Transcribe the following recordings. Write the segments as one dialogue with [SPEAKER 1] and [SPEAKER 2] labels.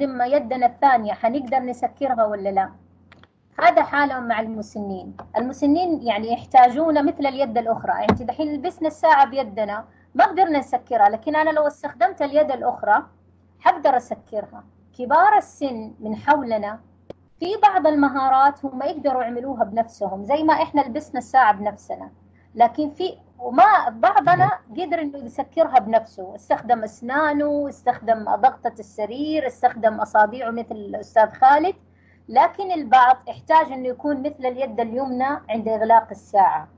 [SPEAKER 1] يدنا الثانية حنقدر نسكرها ولا لا؟ هذا حالهم مع المسنين. المسنين يعني يحتاجون مثل اليد الأخرى. يعني دحين لبسنا الساعة بيدنا ما قدرنا نسكرها لكن أنا لو استخدمت اليد الأخرى حقدر أسكرها. كبار السن من حولنا في بعض المهارات هم يقدروا يعملوها بنفسهم زي ما إحنا لبسنا الساعة بنفسنا. لكن في وما بعضنا قدر إنه يسكرها بنفسه. استخدم أسنانه استخدم ضغطة السرير استخدم أصابعه مثل الأستاذ خالد. لكن البعض احتاج إنه يكون مثل اليد اليمنى عند إغلاق الساعة.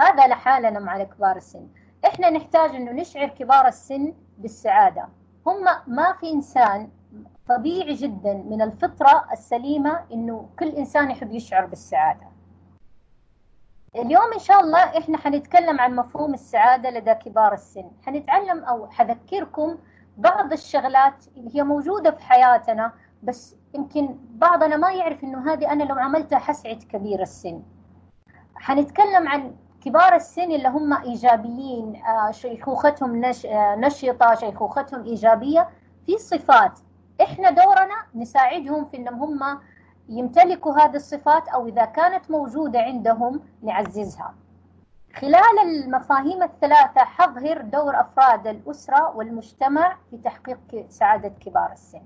[SPEAKER 1] هذا لحالنا مع كبار السن. إحنا نحتاج إنه نشعر كبار السن بالسعادة. هم ما في إنسان طبيعي جدا من الفطرة السليمة إنه كل إنسان يحب يشعر بالسعادة. اليوم إن شاء الله إحنا حنتكلم عن مفهوم السعادة لدى كبار السن حنتعلم أو حذكركم بعض الشغلات اللي هي موجودة في حياتنا بس يمكن بعضنا ما يعرف إنه هذه أنا لو عملتها حسعد كبير السن حنتكلم عن كبار السن اللي هم إيجابيين آه، شيخوختهم. آه، نشطة شيخوختهم إيجابية في صفات إحنا دورنا نساعدهم في إنهم هم يمتلكوا هذه الصفات أو إذا كانت موجودة عندهم نعززها. خلال المفاهيم الثلاثة حظهر دور أفراد الأسرة والمجتمع في تحقيق سعادة كبار السن.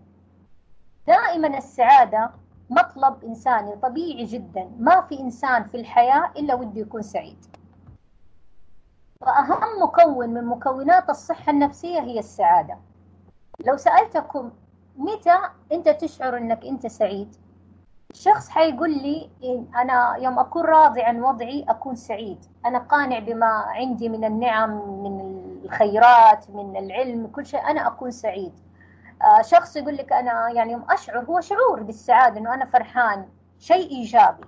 [SPEAKER 1] دائما السعادة مطلب إنساني طبيعي جدا. ما في إنسان في الحياة إلا وده يكون سعيد. وأهم مكون من مكونات الصحة النفسية هي السعادة. لو سألتكم متى أنت تشعر أنك أنت سعيد؟ شخص حيقول لي أنا يوم أكون راضي عن وضعي أكون سعيد. أنا قانع بما عندي من النعم من الخيرات من العلم كل شيء. أنا أكون سعيد. آه شخص يقول لك أنا يعني يوم أشعر هو شعور بالسعادة أنه أنا فرحان. شيء إيجابي.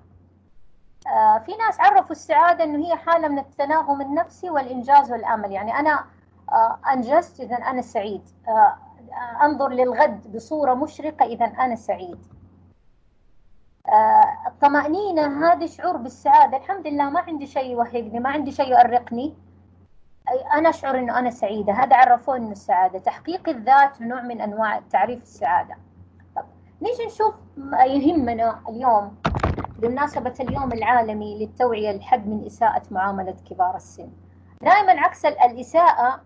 [SPEAKER 1] آه في ناس عرفوا السعادة أنه هي حالة من التناغم النفسي والإنجاز والأمل. يعني أنا آه أنجزت إذا أنا سعيد. أنظر للغد بصورة مشرقة إذا أنا سعيد. الطمأنينة هذا شعور بالسعادة. الحمد لله ما عندي شيء يوهقني ما عندي شيء يؤرقني. أنا أشعر أنه أنا سعيدة. هذا عرفوني أنه السعادة. تحقيق الذات نوع من أنواع تعريف السعادة. طب نيجي نشوف ما يهمنا اليوم. بمناسبة اليوم العالمي للتوعية للحد من إساءة معاملة كبار السن. دائما عكس الإساءة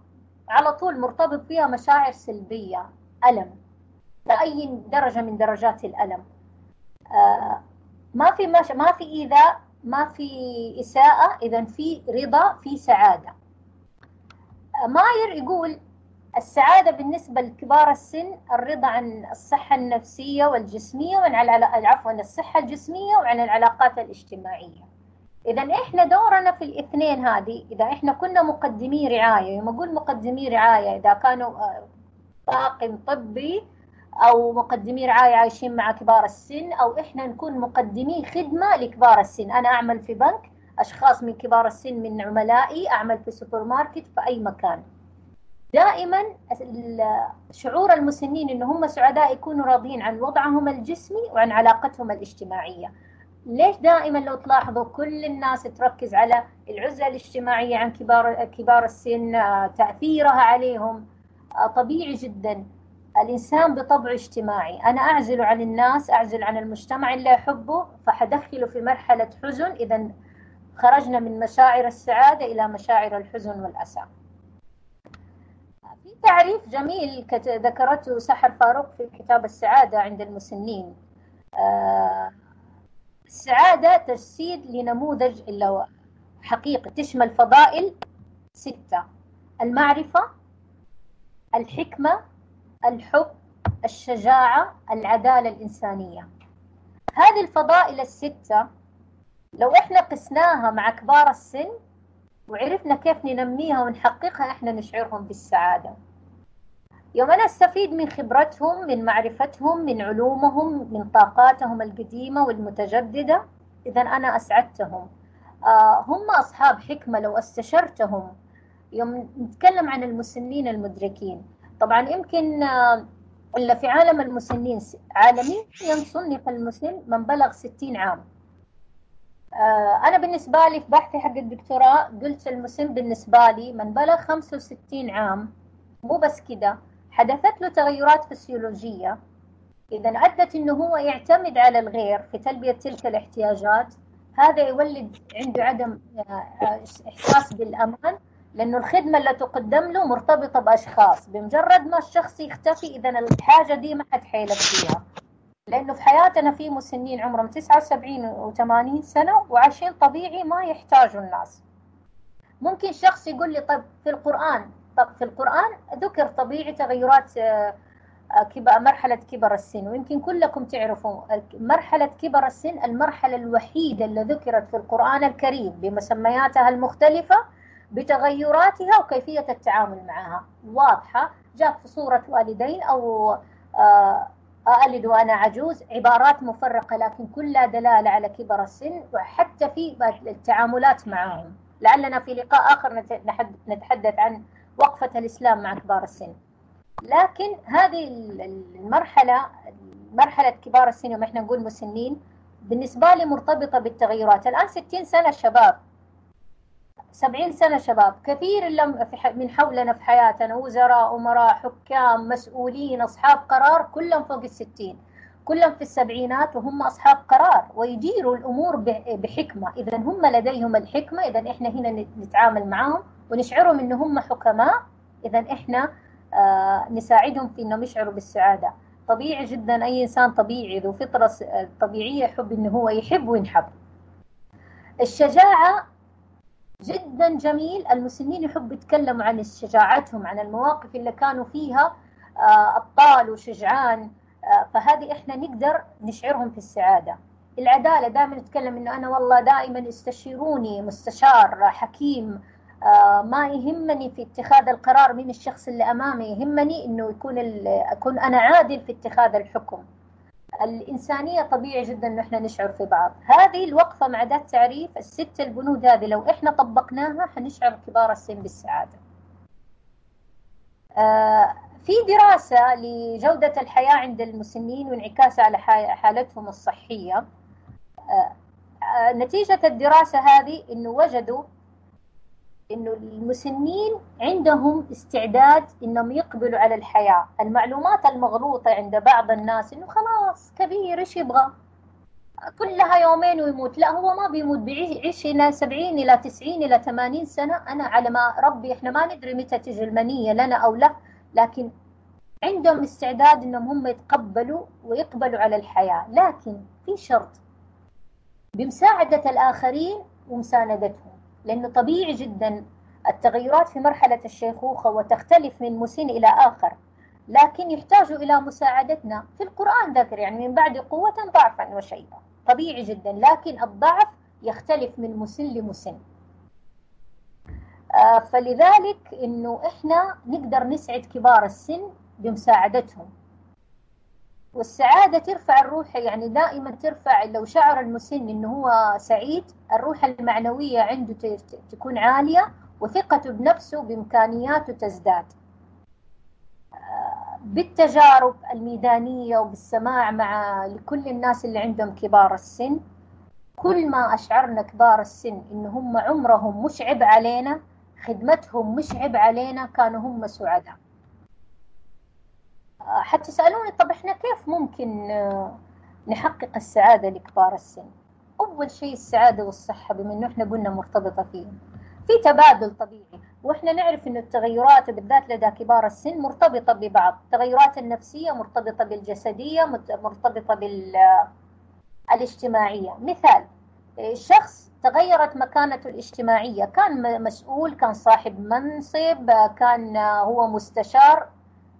[SPEAKER 1] على طول مرتبط فيها مشاعر سلبية. ألم. بأي درجة من درجات الألم. آه، ما في. ما في إيذاء ما في إساءة إذا في رضا في سعادة آه، ماير يقول السعادة بالنسبة لكبار السن الرضا عن الصحة النفسية والجسمية وعن عفوا الصحة الجسمية وعن العلاقات الاجتماعية إذا إحنا دورنا في الاثنين هذه إذا إحنا كنا مقدمي رعاية يوم أقول مقدمي رعاية إذا كانوا آه، طاقم طبي أو مقدمي رعاية عايشين مع كبار السن أو إحنا نكون مقدمي خدمة لكبار السن. أنا أعمل في بنك أشخاص من كبار السن من عملائي أعمل في سوبر ماركت في أي مكان. دائما شعور المسنين ان هم سعداء يكونوا راضيين عن وضعهم الجسمي وعن علاقتهم الاجتماعية. ليش دائما لو تلاحظوا كل الناس تركز على العزلة الاجتماعية عن كبار كبار السن تأثيرها عليهم طبيعي جدا. الإنسان بطبعه اجتماعي. أنا أعزل عن الناس أعزل عن المجتمع. اللي أحبه فحدخله في مرحلة حزن. إذا خرجنا من مشاعر السعادة إلى مشاعر الحزن والأسى. في تعريف جميل ذكرته سحر فاروق في كتاب السعادة عند المسنين. آه، السعادة تجسيد لنموذج حقيقي. تشمل فضائل ستة المعرفة الحكمة الحب الشجاعة العدالة الإنسانية. هذه الفضائل الستة لو إحنا قسناها مع كبار السن وعرفنا كيف ننميها ونحققها إحنا نشعرهم بالسعادة. يوم أنا أستفيد من خبرتهم من معرفتهم من علومهم من طاقاتهم القديمة والمتجددة إذا أنا أسعدتهم. آه هم أصحاب حكمة لو استشرتهم. يوم نتكلم عن المسنين المدركين طبعا يمكن آه، إلا في عالم المسنين عالميا صنف المسن من بلغ 60 عام. آه، أنا بالنسبة لي في بحثي حق الدكتوراه قلت المسن بالنسبة لي من بلغ 65 عام. مو بس كده حدثت له تغيرات فسيولوجية. إذا أدت أنه هو يعتمد على الغير في تلبية تلك الاحتياجات. هذا يولد عنده عدم آه، إحساس بالأمان. لأنه الخدمة اللي تقدم له مرتبطة بأشخاص بمجرد ما الشخص يختفي إذا الحاجة دي ما حد حيلك فيها. لأنه في حياتنا في مسنين عمرهم 79 و80 سنة وعايشين طبيعي ما يحتاجوا الناس. ممكن شخص يقول لي طب في القرآن طب في القرآن ذكر طبيعي تغيرات آه، كبر مرحلة كبر السن. ويمكن كلكم تعرفوا مرحلة كبر السن المرحلة الوحيدة اللي ذكرت في القرآن الكريم بمسمياتها المختلفة بتغيراتها وكيفية التعامل معها. واضحة؟ جاءت في صورة والدين أو آه، ألد وأنا عجوز. عبارات مفرقة لكن كلها دلالة على كبر السن وحتى في التعاملات معهم. لعلنا في لقاء آخر نتحدث عن وقفة الإسلام مع كبار السن. لكن هذه المرحلة مرحلة كبار السن وما إحنا نقول مسنين بالنسبة لي مرتبطة بالتغيرات. الآن 60 سنة شباب. 70 سنة شباب كثير من حولنا في حياتنا وزراء أمراء حكام مسؤولين أصحاب قرار كلهم فوق الستين. كلهم في السبعينات وهم أصحاب قرار ويديروا الأمور بحكمة. إذا هم لديهم الحكمة إذا إحنا هنا نتعامل معهم ونشعرهم إن هم حكماء. إذا إحنا آه نساعدهم في إنهم يشعروا بالسعادة. طبيعي جدا أي إنسان طبيعي ذو فطرة طبيعية يحب إنه هو يحب وينحب. الشجاعة جدا جميل. المسنين يحبوا يتكلموا عن شجاعتهم عن المواقف اللي كانوا فيها آه، أبطال وشجعان آه، فهذه إحنا نقدر نشعرهم في السعادة. العدالة دائما نتكلم إنه أنا والله دائما استشيروني مستشار حكيم آه، ما يهمني في اتخاذ القرار من الشخص اللي أمامي يهمني إنه يكون أكون أنا عادل في اتخاذ الحكم. الإنسانية طبيعي جدا إن إحنا نشعر في بعض. هذه الوقفة مع ذات تعريف الست البنود هذه لو إحنا طبقناها حنشعر كبار السن بالسعادة. آه في دراسة لجودة الحياة عند المسنين وانعكاسها على حالتهم الصحية. آه آه نتيجة الدراسة هذه إنه وجدوا إنه المسنين عندهم استعداد إنهم يقبلوا على الحياة، المعلومات المغلوطة عند بعض الناس إنه خلاص كبير إيش يبغى؟ كلها يومين ويموت، لا هو ما بيموت. بيعيش إلى 70 إلى 90 إلى 80 سنة، أنا على ما ربي إحنا ما ندري متى تجي المنية لنا أو لا، لكن عندهم استعداد إنهم هم يتقبلوا ويقبلوا على الحياة، لكن في شرط. بمساعدة الآخرين ومساندتهم. لأنه طبيعي جدا التغيرات في مرحلة الشيخوخة وتختلف من مسن إلى آخر لكن يحتاج إلى مساعدتنا في القرآن ذكر يعني من بعد قوة ضعفا وشيئا طبيعي جدا لكن الضعف يختلف من مسن لمسن آه، فلذلك إنه إحنا نقدر نسعد كبار السن بمساعدتهم. والسعادة ترفع الروح يعني دائما ترفع لو شعر المسن إنه هو سعيد الروح المعنوية عنده تكون عالية وثقته بنفسه بإمكانياته تزداد. آه، بالتجارب الميدانية وبالسماع مع كل الناس اللي عندهم كبار السن كل ما أشعرنا كبار السن إن هم عمرهم مش عبء علينا خدمتهم مش عبء علينا كانوا هم سعداء. حتى سألوني طب إحنا كيف ممكن آه، نحقق السعادة لكبار السن؟ أول شيء السعادة والصحة بما أنه إحنا قلنا مرتبطة فيهم في تبادل طبيعي وإحنا نعرف أن التغيرات بالذات لدى كبار السن مرتبطة ببعض. التغيرات النفسية مرتبطة بالجسدية مرتبطة بالاجتماعية مثال الشخص تغيرت مكانته الاجتماعية كان مسؤول كان صاحب منصب كان هو مستشار.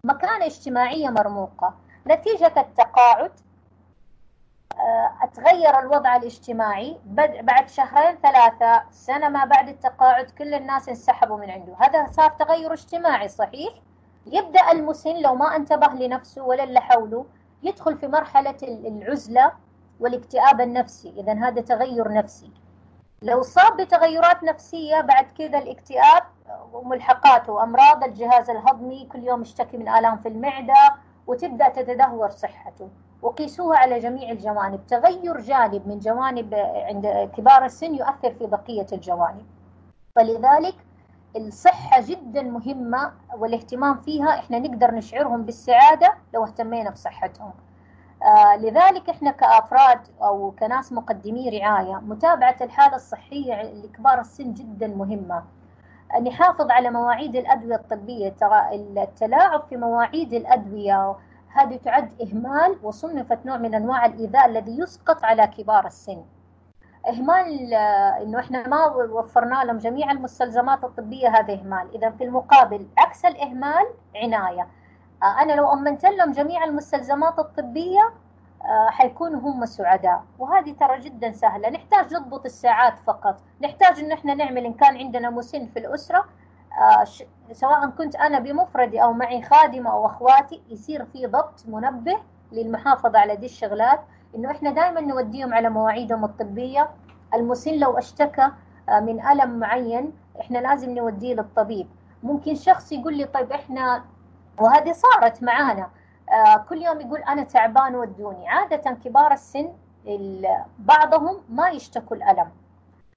[SPEAKER 1] مكانة اجتماعية مرموقة. نتيجة التقاعد أتغير الوضع الاجتماعي. بعد شهرين ثلاثة سنة ما بعد التقاعد كل الناس انسحبوا من عنده. هذا صار تغير اجتماعي صحيح؟ يبدأ المسن لو ما انتبه لنفسه ولا اللي حوله يدخل في مرحلة العزلة والاكتئاب النفسي. إذا هذا تغير نفسي. لو صاب بتغيرات نفسية بعد كذا الاكتئاب وملحقاته وأمراض الجهاز الهضمي كل يوم يشتكي من آلام في المعدة وتبدأ تتدهور صحته. وقيسوها على جميع الجوانب. تغير جانب من جوانب عند كبار السن يؤثر في بقية الجوانب. فلذلك الصحة جدا مهمة والاهتمام فيها. إحنا نقدر نشعرهم بالسعادة لو اهتمينا بصحتهم. آه لذلك إحنا كأفراد أو كناس مقدمي رعاية متابعة الحالة الصحية لكبار السن جدا مهمة. نحافظ على مواعيد الأدوية الطبية. ترى التلاعب في مواعيد الأدوية هذه تعد إهمال وصنفت نوع من أنواع الإيذاء الذي يسقط على كبار السن. إهمال إنه إحنا ما وفرنا لهم جميع المستلزمات الطبية هذا إهمال. اذا في المقابل عكس الإهمال عناية. أنا لو أمنت لهم جميع المستلزمات الطبية حيكونوا هم سعداء. وهذه ترى جدا سهلة. نحتاج نضبط الساعات فقط. نحتاج إن إحنا نعمل إن كان عندنا مسن في الأسرة سواء كنت أنا بمفردي أو معي خادمة أو أخواتي يصير في ضبط منبه للمحافظة على دي الشغلات. إنه إحنا دائما نوديهم على مواعيدهم الطبية. المسن لو اشتكى من ألم معين إحنا لازم نوديه للطبيب. ممكن شخص يقول لي طيب إحنا وهذه صارت معانا. كل يوم يقول أنا تعبان ودوني. عادة كبار السن بعضهم ما يشتكوا الألم.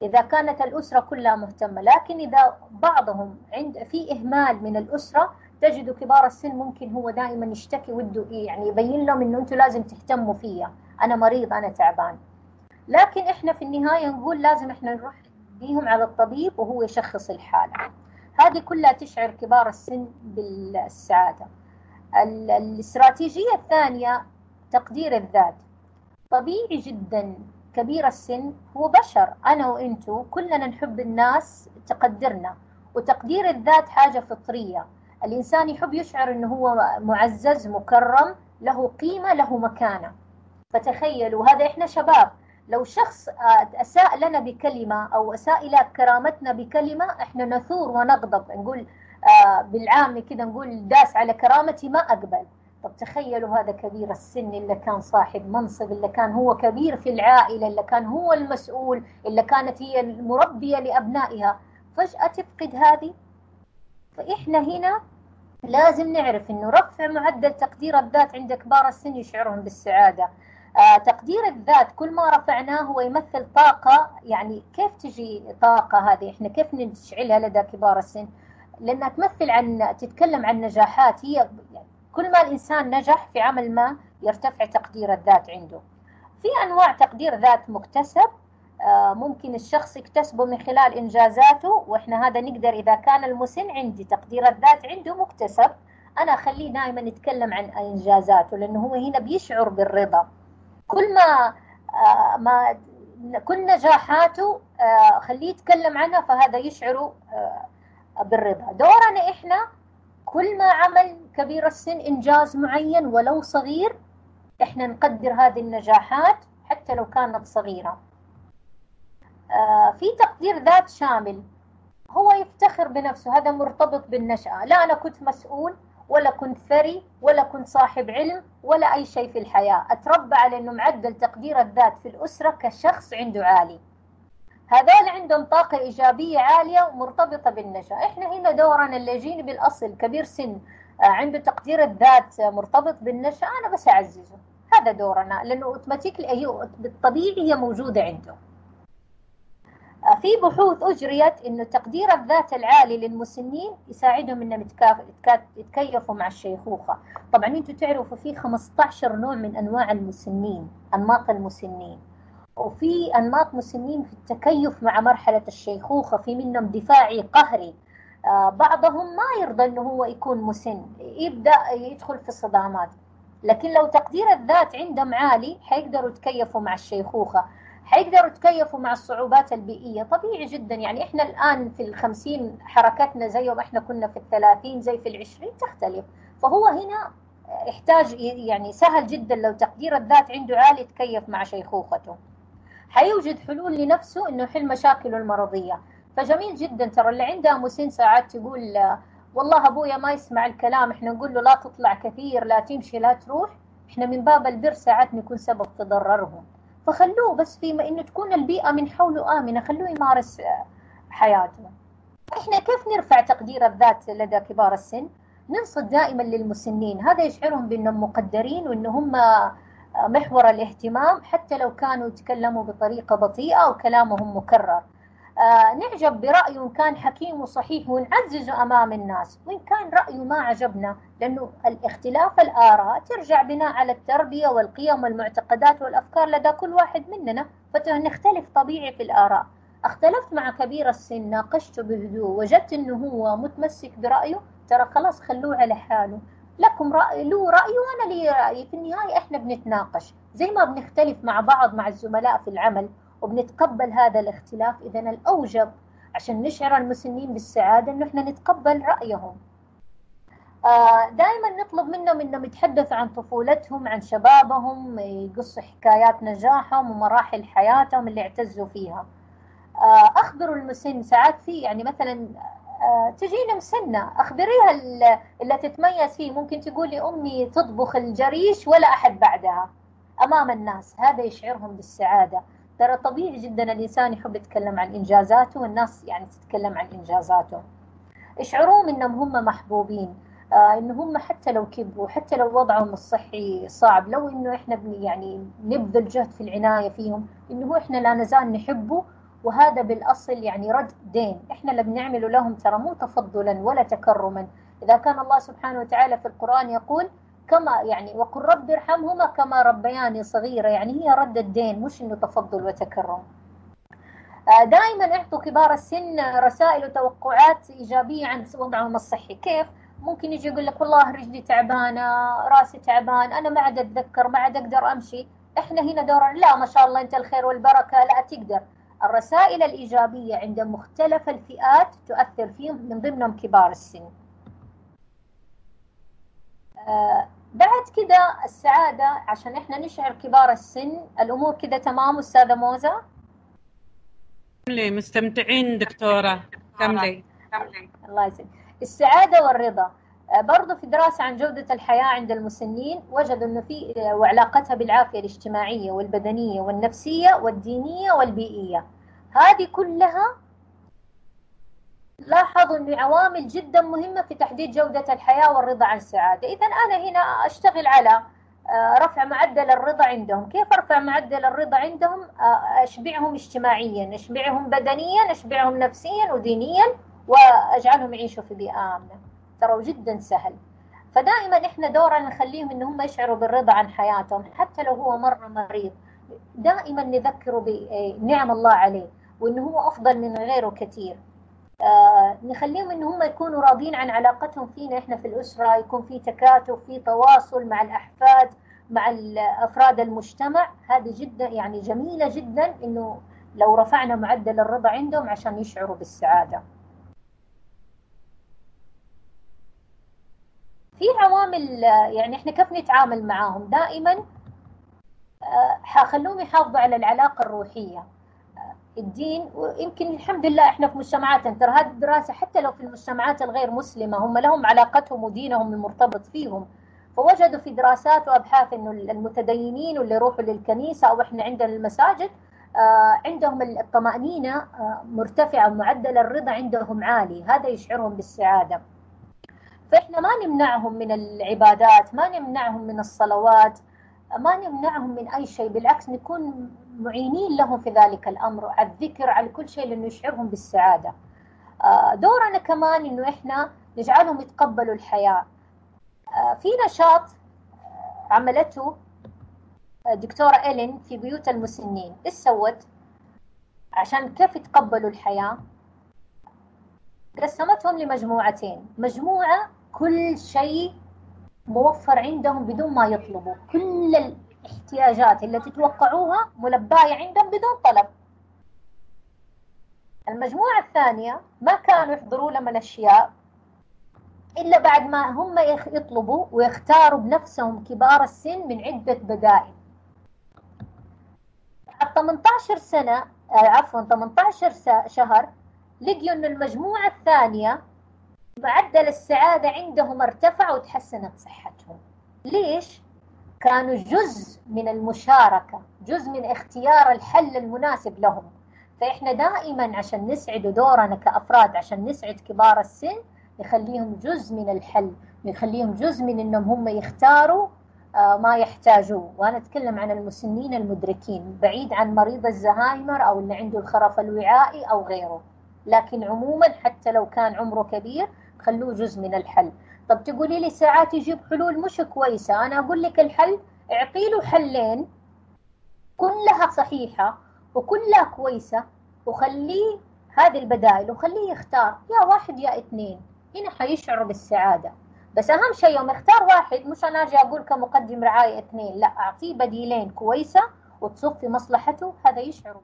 [SPEAKER 1] إذا كانت الأسرة كلها مهتمة لكن إذا بعضهم عند في إهمال من الأسرة تجد كبار السن ممكن هو دائما يشتكي وده يعني يبين لهم إنه أنتم لازم تهتموا فيا. أنا مريض أنا تعبان. لكن إحنا في النهاية نقول لازم إحنا نروح بيهم على الطبيب وهو يشخص الحالة. هذه كلها تشعر كبار السن بالسعادة. الاستراتيجية الثانية تقدير الذات. طبيعي جدا كبير السن هو بشر أنا وأنتو كلنا نحب الناس تقدرنا وتقدير الذات حاجة فطرية. الإنسان يحب يشعر إنه هو معزز مكرم له قيمة له مكانة. فتخيلوا هذا إحنا شباب. لو شخص أساء لنا بكلمة أو أساء إلى كرامتنا بكلمة إحنا نثور ونغضب. نقول بالعامي كذا نقول داس على كرامتي ما أقبل. طب تخيلوا هذا كبير السن اللي كان صاحب منصب اللي كان هو كبير في العائلة اللي كان هو المسؤول اللي كانت هي المربية لأبنائها. فجأة تفقد هذه. فإحنا هنا لازم نعرف إنه رفع معدل تقدير الذات عند كبار السن يشعرهم بالسعادة. آه تقدير الذات كل ما رفعناه هو يمثل طاقة. يعني كيف تجي طاقة هذه؟ إحنا كيف نشعلها لدى كبار السن؟ لأنها تمثل عن تتكلم عن نجاحات. هي يعني كل ما الإنسان نجح في عمل ما يرتفع تقدير الذات عنده. في أنواع تقدير ذات مكتسب آه ممكن الشخص يكتسبه من خلال إنجازاته وإحنا هذا نقدر إذا كان المسن عندي تقدير الذات عنده مكتسب. أنا أخليه دائما يتكلم عن إنجازاته لأنه هو هنا بيشعر بالرضا. كل ما آه ما كل نجاحاته آه خليه يتكلم عنها فهذا يشعر بالرضا. دورنا إحنا كل ما عمل كبير السن إنجاز معين ولو صغير إحنا نقدر هذه النجاحات حتى لو كانت صغيرة. آه في تقدير ذات شامل هو يفتخر بنفسه هذا مرتبط بالنشأة. لا أنا كنت مسؤول ولا كنت ثري ولا كنت صاحب علم ولا أي شيء في الحياة. أتربى على أنه معدل تقدير الذات في الأسرة كشخص عنده عالي. هذول عندهم طاقة إيجابية عالية ومرتبطة بالنشأة إحنا هنا دورنا اللي يجيني بالأصل كبير سن عنده تقدير الذات مرتبط بالنشأة أنا بس أعززه. هذا دورنا لأنه أوتوماتيكلي بالطبيعي هي موجودة عنده. في بحوث أجريت أنه تقدير الذات العالي للمسنين يساعدهم أنهم يتكيفوا مع الشيخوخة. طبعا أنتم تعرفوا في 15 نوع من أنواع المسنين أنماط المسنين. وفي أنماط مسنين في التكيف مع مرحلة الشيخوخة في منهم دفاعي قهري. آه بعضهم ما يرضى أنه هو يكون مسن يبدأ يدخل في الصدامات. لكن لو تقدير الذات عندهم عالي حيقدروا يتكيفوا مع الشيخوخة. حيقدروا يتكيفوا مع الصعوبات البيئية. طبيعي جدا. يعني إحنا الآن في الخمسين حركتنا زي ما إحنا كنا في الثلاثين زي في العشرين تختلف. فهو هنا يحتاج يعني سهل جدا لو تقدير الذات عنده عالي يتكيف مع شيخوخته. حيوجد حلول لنفسه إنه يحل مشاكله المرضية. فجميل جدا. ترى اللي عندها مسن ساعات تقول والله أبويا ما يسمع الكلام. إحنا نقول له لا تطلع كثير لا تمشي لا تروح. إحنا من باب البر ساعات نكون سبب تضررهم. فخلوه بس في إنه تكون البيئة من حوله آمنة خلوه يمارس حياته. إحنا كيف نرفع تقدير الذات لدى كبار السن؟ ننصت دائما للمسنين. هذا يشعرهم بأنهم مقدرين وان هم محور الاهتمام حتى لو كانوا يتكلموا بطريقة بطيئة أو كلامهم مكرر. آه نعجب برأيه إن كان حكيم وصحيح ونعززه أمام الناس. وإن كان رأيه ما عجبنا لأنه الاختلاف الآراء ترجع بناء على التربية والقيم والمعتقدات والأفكار لدى كل واحد مننا فنختلف طبيعي في الآراء. اختلفت مع كبير السن ناقشته بهدوء وجدت إنه هو متمسك برأيه. ترى خلاص خلوه على حاله. لكم رأي له رأي وأنا لي رأيي في النهاية إحنا بنتناقش زي ما بنختلف مع بعض مع الزملاء في العمل. وبنتقبل هذا الاختلاف. إذا الأوجب عشان نشعر المسنين بالسعادة إنه إحنا نتقبل رأيهم. آه، دائما نطلب منهم إنهم يتحدثوا عن طفولتهم عن شبابهم يقصوا حكايات نجاحهم ومراحل حياتهم اللي اعتزوا فيها. آه، أخبروا المسن ساعات في يعني مثلا آه، تجينا مسنة أخبريها اللي تتميز فيه. ممكن تقولي أمي تطبخ الجريش ولا أحد بعدها أمام الناس. هذا يشعرهم بالسعادة. ترى طبيعي جدا الإنسان يحب يتكلم عن إنجازاته والناس يعني تتكلم عن إنجازاته. اشعروهم إنهم هم محبوبين؟ آه إن هم حتى لو كبروا حتى لو وضعهم الصحي صعب لو إنه إحنا يعني نبذل جهد في العناية فيهم إنه إحنا لا نزال نحبه وهذا بالأصل يعني رد دين. إحنا اللي بنعمله لهم ترى مو تفضلا ولا تكرما. إذا كان الله سبحانه وتعالى في القرآن يقول كما يعني وقل رب ارحمهما كما ربياني صغيرة يعني هي رد الدين مش إنه تفضل وتكرم. آه، دائما اعطوا كبار السن رسائل وتوقعات إيجابية عن وضعهم الصحي. كيف؟ ممكن يجي يقول لك والله رجلي تعبانة راسي تعبان أنا ما عاد أتذكر ما عاد أقدر أمشي. إحنا هنا دور لا ما شاء الله أنت الخير والبركة لا تقدر. الرسائل الإيجابية عند مختلف الفئات تؤثر فيهم من ضمنهم كبار السن. آه بعد كده السعادة عشان إحنا نشعر كبار السن الأمور كده تمام أستاذة موزة؟
[SPEAKER 2] كملي مستمتعين دكتورة. كملي
[SPEAKER 1] الله يسلمك السعادة والرضا. آه، برضو في دراسة عن جودة الحياة عند المسنين وجدوا أنه في آه، وعلاقتها بالعافية الاجتماعية والبدنية والنفسية والدينية والبيئية. هذه كلها لاحظوا أنه عوامل جدا مهمة في تحديد جودة الحياة والرضا عن السعادة. إذا أنا هنا أشتغل على آه، رفع معدل الرضا عندهم. كيف أرفع معدل الرضا عندهم؟ أشبعهم اجتماعيا أشبعهم بدنيا أشبعهم نفسيا ودينيا وأجعلهم يعيشوا في بيئة آمنة. ترى جدا سهل. فدائما إحنا دورنا نخليهم ان هم يشعروا بالرضا عن حياتهم حتى لو هو مرة مريض. دائما نذكره بنعم الله عليه وإنه هو أفضل من غيره كثير. آه نخليهم إن هم يكونوا راضين عن علاقتهم فينا إحنا في الأسرة يكون في تكاتف في تواصل مع الأحفاد مع افراد المجتمع. هذه جدا يعني جميلة جدا إنه لو رفعنا معدل الرضا عندهم عشان يشعروا بالسعادة. في عوامل يعني إحنا كيف نتعامل معاهم؟ دائما آه، حخلوهم يحافظوا على العلاقة الروحية. آه، الدين ويمكن الحمد لله إحنا في مجتمعاتنا ترى هذه الدراسة حتى لو في المجتمعات الغير مسلمة هم لهم علاقتهم ودينهم المرتبط فيهم. فوجدوا في دراسات وأبحاث إنه المتدينين واللي يروحوا للكنيسة أو إحنا عندنا المساجد آه، عندهم الطمأنينة مرتفعة ومعدل الرضا عندهم عالي. هذا يشعرهم بالسعادة. فإحنا ما نمنعهم من العبادات ما نمنعهم من الصلوات ما نمنعهم من أي شيء. بالعكس نكون معينين لهم في ذلك الأمر على الذكر على كل شيء لأنه يشعرهم بالسعادة. آه، دورنا كمان إنه إحنا نجعلهم يتقبلوا الحياة. آه، في نشاط عملته دكتورة إيلين في بيوت المسنين. إيش سوت؟ عشان كيف يتقبلوا الحياة؟ قسمتهم لمجموعتين. مجموعة كل شيء موفر عندهم بدون ما يطلبوا. كل الاحتياجات اللي تتوقعوها ملباية عندهم بدون طلب. المجموعة الثانية ما كانوا يحضروا لهم الأشياء إلا بعد ما هم يطلبوا ويختاروا بنفسهم كبار السن من عدة بدائل. 18 سنة آه، عفوا 18 شهر لقيوا أن المجموعة الثانية معدل السعادة عندهم ارتفع وتحسنت صحتهم. ليش؟ كانوا جزء من المشاركة جزء من اختيار الحل المناسب لهم. فإحنا دائما عشان نسعد دورنا كأفراد عشان نسعد كبار السن نخليهم جزء من الحل نخليهم جزء من إنهم هم يختاروا آه، ما يحتاجوه. وأنا أتكلم عن المسنين المدركين بعيد عن مريض الزهايمر أو اللي عنده الخرف الوعائي أو غيره. لكن عموما حتى لو كان عمره كبير خلوه جزء من الحل. طب تقولي لي ساعات يجيب حلول مش كويسة. أنا أقول لك الحل اعطي له حلين كلها صحيحة وكلها كويسة وخليه هذه البدائل وخليه يختار. يا واحد يا اثنين. هنا حيشعر بالسعادة. بس أهم شيء يوم يختار واحد مش أنا أجي أقول كمقدم رعاية اثنين لا أعطيه بديلين كويسة وتصب في مصلحته هذا يشعر.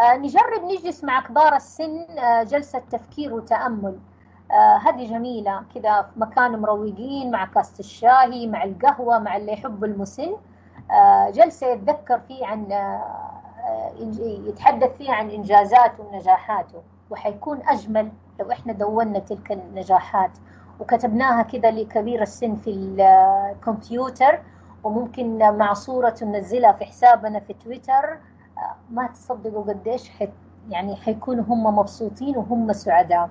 [SPEAKER 1] آه نجرب نجلس مع كبار السن آه جلسة تفكير وتأمل. هذه جميلة. كذا في مكان مروقين مع كاسة الشاي مع القهوة مع اللي يحب المسن آه جلسة يتذكر فيه عن آه يتحدث فيه عن إنجازاته ونجاحاته. وحيكون أجمل لو إحنا دوننا تلك النجاحات. وكتبناها كذا لكبير السن في الكمبيوتر وممكن مع صورة ننزلها في حسابنا في تويتر. ما تصدقوا قديش حي يعني حيكونوا هم مبسوطين وهم سعداء.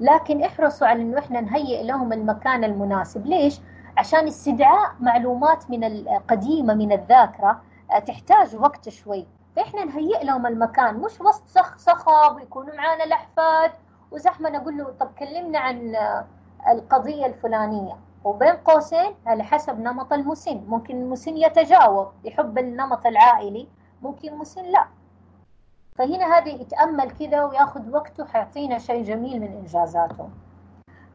[SPEAKER 1] لكن احرصوا على إنه إحنا نهيئ لهم المكان المناسب. ليش؟ عشان استدعاء معلومات من القديمة من الذاكرة تحتاج وقت شوي. فإحنا نهيئ لهم المكان مش وسط صخ صخب ويكونوا معانا الأحفاد وزحمة. نقول له طب كلمنا عن القضية الفلانية. وبين قوسين على حسب نمط المسن. ممكن المسن يتجاوب يحب النمط العائلي ممكن مسن لا. فهنا هذه يتأمل كذا وياخذ وقته حيعطينا شيء جميل من إنجازاته.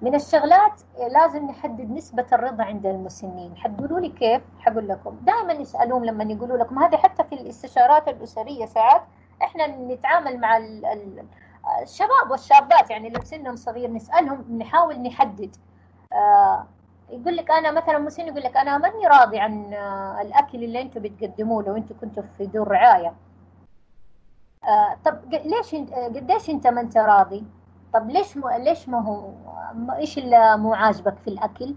[SPEAKER 1] من الشغلات لازم نحدد نسبة الرضا عند المسنين. حتقولوا لي كيف؟ حقول لكم. دائما يسألون لما يقولوا لكم هذه حتى في الاستشارات الأسرية ساعات إحنا نتعامل مع الشباب والشابات يعني اللي سنهم صغير نسألهم نحاول نحدد. آه يقول لك أنا مثلا مسن يقول لك أنا ماني راضي عن الأكل اللي أنتم بتقدموه لو أنتم كنتوا في دور رعاية. آه طب ليش انت قديش انت ما انت راضي؟ طب ليش مو ليش ما هو إيش اللي مو عاجبك في الأكل؟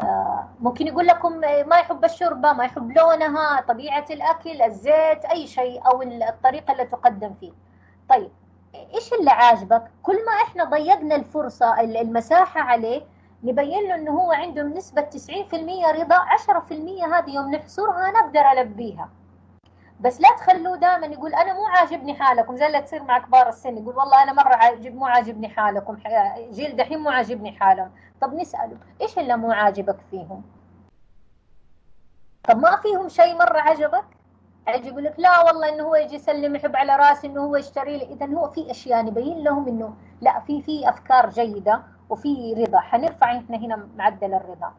[SPEAKER 1] آه ممكن يقول لكم ما يحب الشوربة ما يحب لونها طبيعة الأكل الزيت أي شيء أو الطريقة اللي تقدم فيه. طيب إيش اللي عاجبك؟ كل ما إحنا ضيقنا الفرصة المساحة عليه نبين له إنه هو عنده نسبة 90% رضا 10% هذه يوم نحصرها نقدر ألبيها. بس لا تخلوه دائما يقول أنا مو عاجبني حالكم زي اللي تصير مع كبار السن يقول والله أنا مرة عاجب مو عاجبني حالكم جيل دحين مو عاجبني حالهم. طب نسأله إيش اللي مو عاجبك فيهم؟ طب ما فيهم شيء مرة عجبك؟ يجي يقول لك لا والله إنه هو يجي يسلم يحب على راسي إنه هو يشتري لي. اذا هو في أشياء نبين لهم إنه لا في في أفكار جيدة وفي رضا. حنرفع إحنا هنا معدل الرضا.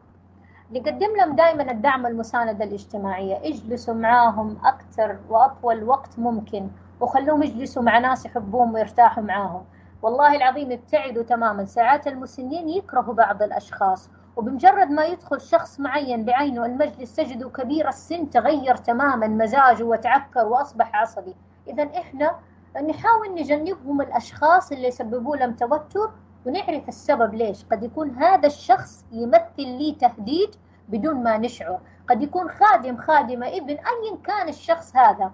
[SPEAKER 1] نقدم لهم دائما الدعم والمساندة الاجتماعية. اجلسوا معاهم أكثر وأطول وقت ممكن وخلوهم يجلسوا مع ناس يحبوهم ويرتاحوا معاهم. والله العظيم ابتعدوا تماما. ساعات المسنين يكرهوا بعض الأشخاص وبمجرد ما يدخل شخص معين بعينه المجلس تجده كبير السن تغير تماما مزاجه وتعكر وأصبح عصبي. إذا إحنا نحاول نجنبهم الأشخاص اللي يسببوا لهم توتر ونعرف السبب ليش. قد يكون هذا الشخص يمثل لي تهديد بدون ما نشعر. قد يكون خادم خادمة ابن أيا كان الشخص هذا.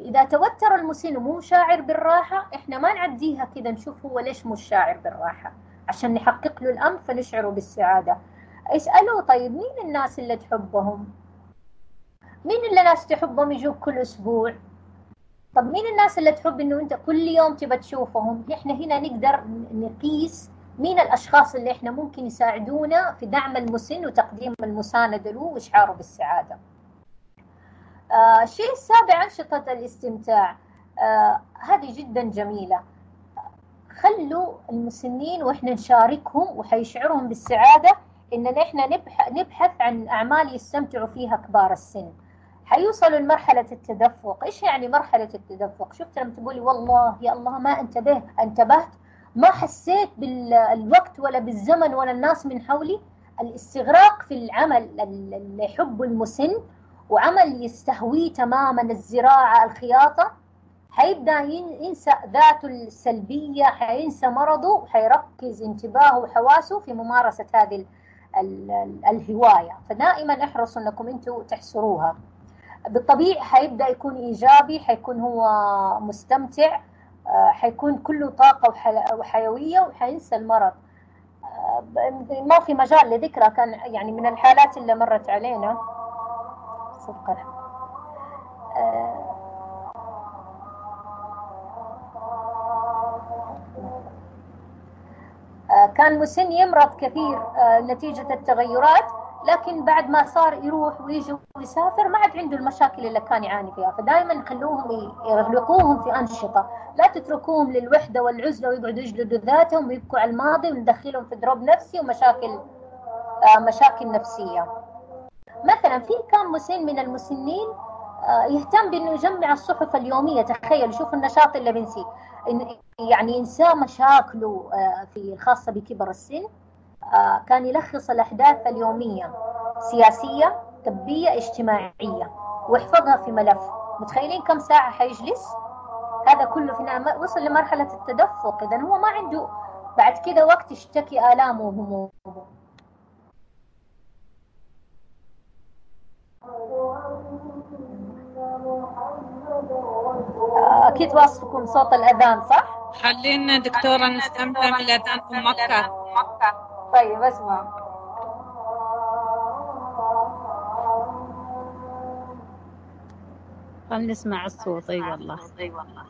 [SPEAKER 1] إذا توتر المسن ومو شاعر بالراحة إحنا ما نعديها كذا نشوف هو ليش مش شاعر بالراحة. عشان نحقق له الأمر فنشعره بالسعادة. اسألوا طيب مين الناس اللي تحبهم؟ مين اللي ناس تحبهم يجوك كل أسبوع؟ طب مين الناس اللي تحب إنه أنت كل يوم تبى تشوفهم؟ إحنا هنا نقدر نقيس مين الأشخاص اللي إحنا ممكن يساعدونا في دعم المسن وتقديم المساندة له وإشعاره بالسعادة. آه الشيء السابع أنشطة الاستمتاع. آه هذه جدا جميلة. خلوا المسنين وإحنا نشاركهم وحيشعرهم بالسعادة إننا إحنا نبحث عن أعمال يستمتعوا فيها كبار السن. حيوصلوا لمرحلة التدفق؟ إيش يعني مرحلة التدفق؟ شفت لما تقولي والله يا الله ما انتبه انتبهت؟ ما حسيت بالوقت ولا بالزمن ولا الناس من حولي؟ الاستغراق في العمل اللي يحبه المسن وعمل يستهويه تماما الزراعة الخياطة حيبدأ ينسى ذاته السلبية حينسى مرضه حيركز انتباهه وحواسه في ممارسة هذه الهواية. فدائما احرصوا أنكم أنتم تحصروها. بالطبيعي حيبدأ يكون إيجابي حيكون هو مستمتع حيكون كله طاقة وحيوية وحينسى المرض. ما في مجال لذكرى كان يعني من الحالات اللي مرت علينا. صدقا كان مسن يمرض كثير نتيجة التغيرات. لكن بعد ما صار يروح ويجي ويسافر ما عاد عنده المشاكل اللي كان يعاني فيها. فدائما خلوهم يغلقوهم في أنشطة. لا تتركوهم للوحدة والعزلة ويقعدوا يجلدوا ذاتهم ويبكوا على الماضي وندخلهم في دروب نفسي ومشاكل آه مشاكل نفسية. مثلا في كان مسن من المسنين آه يهتم بأنه يجمع الصحف اليومية. تخيل شوف النشاط اللي بنسيه. يعني ينسى مشاكله آه في الخاصة بكبر السن. كان يلخص الأحداث اليومية سياسية طبية اجتماعية ويحفظها في ملف. متخيلين كم ساعة حيجلس؟ هذا كله في نعم وصل لمرحلة التدفق. إذا هو ما عنده بعد كده وقت يشتكي آلامه وهمومه. آه، أكيد واصلكم صوت الأذان صح؟
[SPEAKER 2] خلينا دكتورة نستمتع بالأذان في مكة.
[SPEAKER 1] طيب اسمع.
[SPEAKER 3] خلينا نسمع الصوت. أي والله. أي والله.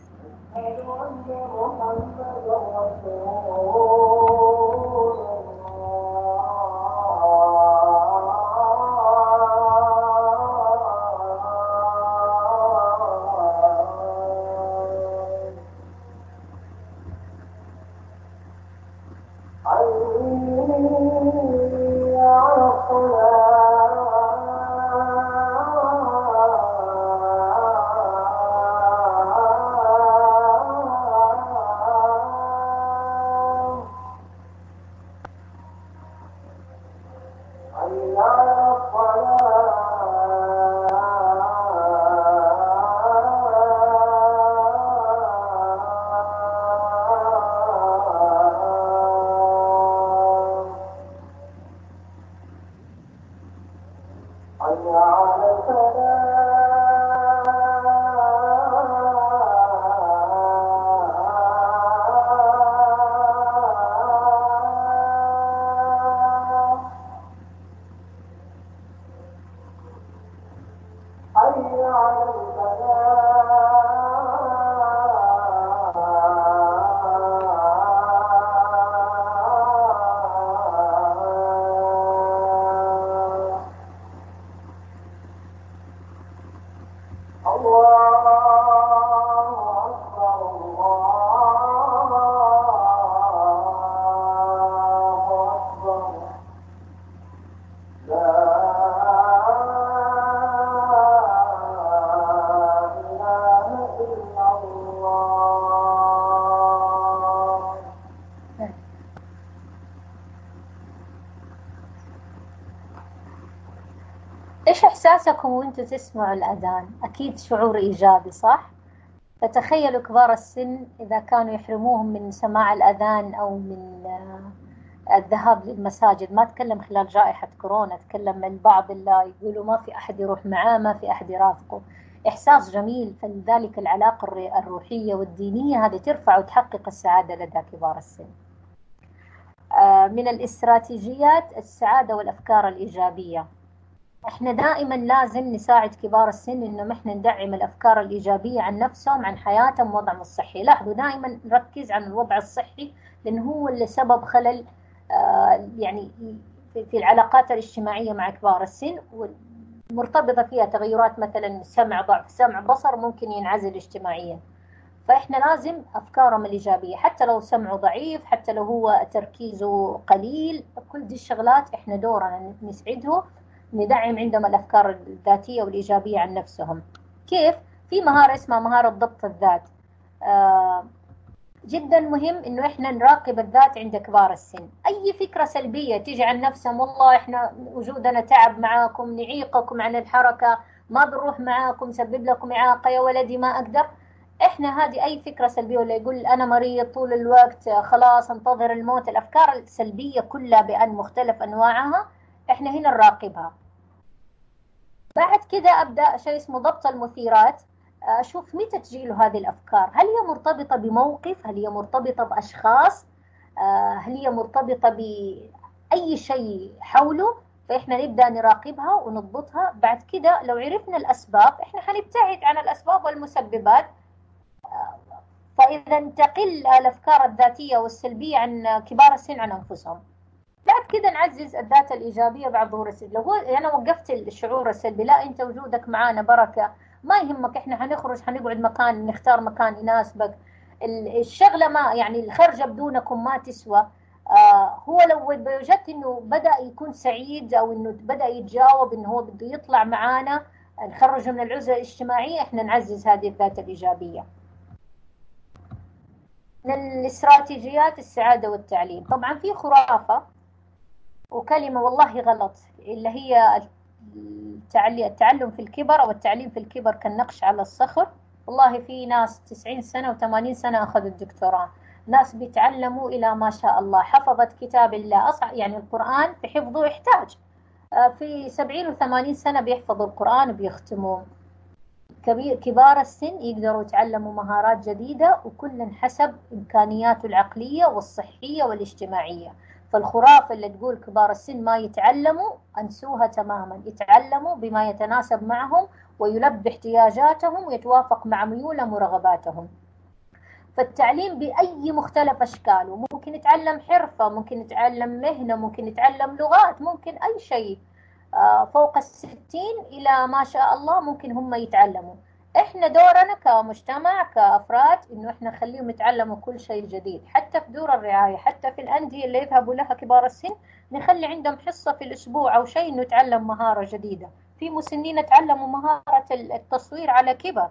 [SPEAKER 1] إحساسكم وأنتم تسمعوا الأذان. أكيد شعور إيجابي صح؟ فتخيلوا كبار السن إذا كانوا يحرموهم من سماع الأذان أو من آه، الذهاب للمساجد. ما أتكلم خلال جائحة كورونا أتكلم البعض اللي يقولوا ما في أحد يروح معاه ما في أحد يرافقه. إحساس جميل فلذلك العلاقة الروحية والدينية هذه ترفع وتحقق السعادة لدى كبار السن. آه، من الاستراتيجيات السعادة والأفكار الإيجابية. إحنا دائما لازم نساعد كبار السن انه إحنا ندعم الأفكار الإيجابية عن نفسهم عن حياتهم وضعهم الصحي. لاحظوا دائما نركز عن الوضع الصحي لأنه هو اللي سبب خلل آه يعني في العلاقات الاجتماعية مع كبار السن مرتبطه فيها تغيرات مثلا سمع ضعف سمع بصر ممكن ينعزل اجتماعيا. فإحنا لازم أفكارهم الإيجابية حتى لو سمعه ضعيف حتى لو هو تركيزه قليل كل دي الشغلات إحنا دورنا نسعده ندعم عندهم الأفكار الذاتية والإيجابية عن نفسهم. كيف؟ في مهارة اسمها مهارة ضبط الذات. آه جدا مهم إنه إحنا نراقب الذات عند كبار السن. أي فكرة سلبية تيجي عن نفسهم والله إحنا وجودنا تعب معاكم نعيقكم عن الحركة ما بنروح معاكم نسبب لكم إعاقة يا ولدي ما أقدر. إحنا هذه أي فكرة سلبية ولا يقول أنا مريض طول الوقت خلاص انتظر الموت. الأفكار السلبية كلها بأن مختلف أنواعها إحنا هنا نراقبها. بعد كده أبدأ شيء اسمه ضبط المثيرات. أشوف متى تجي له هذه الأفكار. هل هي مرتبطة بموقف؟ هل هي مرتبطة بأشخاص؟ آه، هل هي مرتبطة بأي شيء حوله؟ فإحنا نبدأ نراقبها ونضبطها. بعد كده لو عرفنا الأسباب إحنا حنبتعد عن الأسباب والمسببات. آه، فإذا تقل الأفكار الذاتية والسلبية عن كبار السن عن أنفسهم. بعد كده نعزز الذات الإيجابية بعد ظهور السلبي لو أنا وقفت الشعور السلبي لا أنت وجودك معانا بركة. ما يهمك إحنا حنخرج حنقعد مكان نختار مكان يناسبك. الشغلة ما يعني الخرجة بدونكم ما تسوى. آه هو لو وجدت إنه بدأ يكون سعيد أو إنه بدأ يتجاوب إنه هو بده يطلع معانا نخرجه من العزلة الاجتماعية إحنا نعزز هذه الذات الإيجابية. من الاستراتيجيات السعادة والتعليم، طبعا في خرافة. وكلمة والله غلط اللي هي التعلم في الكبر أو التعليم في الكبر كالنقش على الصخر، والله في ناس 90 سنة و80 سنة أخذوا الدكتوراه. ناس بيتعلموا إلى ما شاء الله. حفظت كتاب الله. أصع يعني القرآن في حفظه يحتاج. آه، في سبعين وثمانين سنة بيحفظوا القرآن وبيختموه. كبير كبار السن يقدروا يتعلموا مهارات جديدة وكل حسب إمكانياته العقلية والصحية والاجتماعية. فالخرافة اللي تقول كبار السن ما يتعلموا أنسوها تماما. يتعلموا بما يتناسب معهم ويلبي احتياجاتهم ويتوافق مع ميولهم ورغباتهم. فالتعليم بأي مختلف أشكاله ممكن يتعلم حرفة ممكن يتعلم مهنة ممكن يتعلم لغات ممكن أي شيء. آه، فوق الستين إلى ما شاء الله ممكن هم يتعلموا. إحنا دورنا كمجتمع كأفراد إنه إحنا نخليهم يتعلموا كل شيء جديد. حتى في دور الرعاية حتى في الأندية اللي يذهبوا لها كبار السن نخلي عندهم حصة في الأسبوع أو شيء إنه يتعلم مهارة جديدة. في مسنين تعلموا مهارة التصوير على كبر.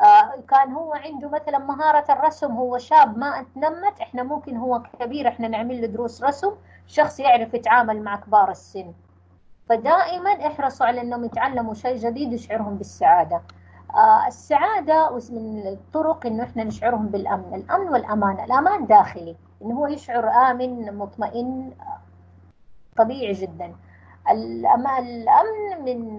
[SPEAKER 1] آه، كان هو عنده مثلا مهارة الرسم هو شاب ما تنمت إحنا ممكن هو كبير إحنا نعمل له دروس رسم شخص يعرف يتعامل مع كبار السن. فدائما إحرصوا على إنهم يتعلموا شيء جديد يشعرهم بالسعادة. السعادة من الطرق إنه إحنا نشعرهم بالأمن. الأمن والامان الأمان داخلي إنه هو يشعر آمن مطمئن طبيعي جدا. الأمن من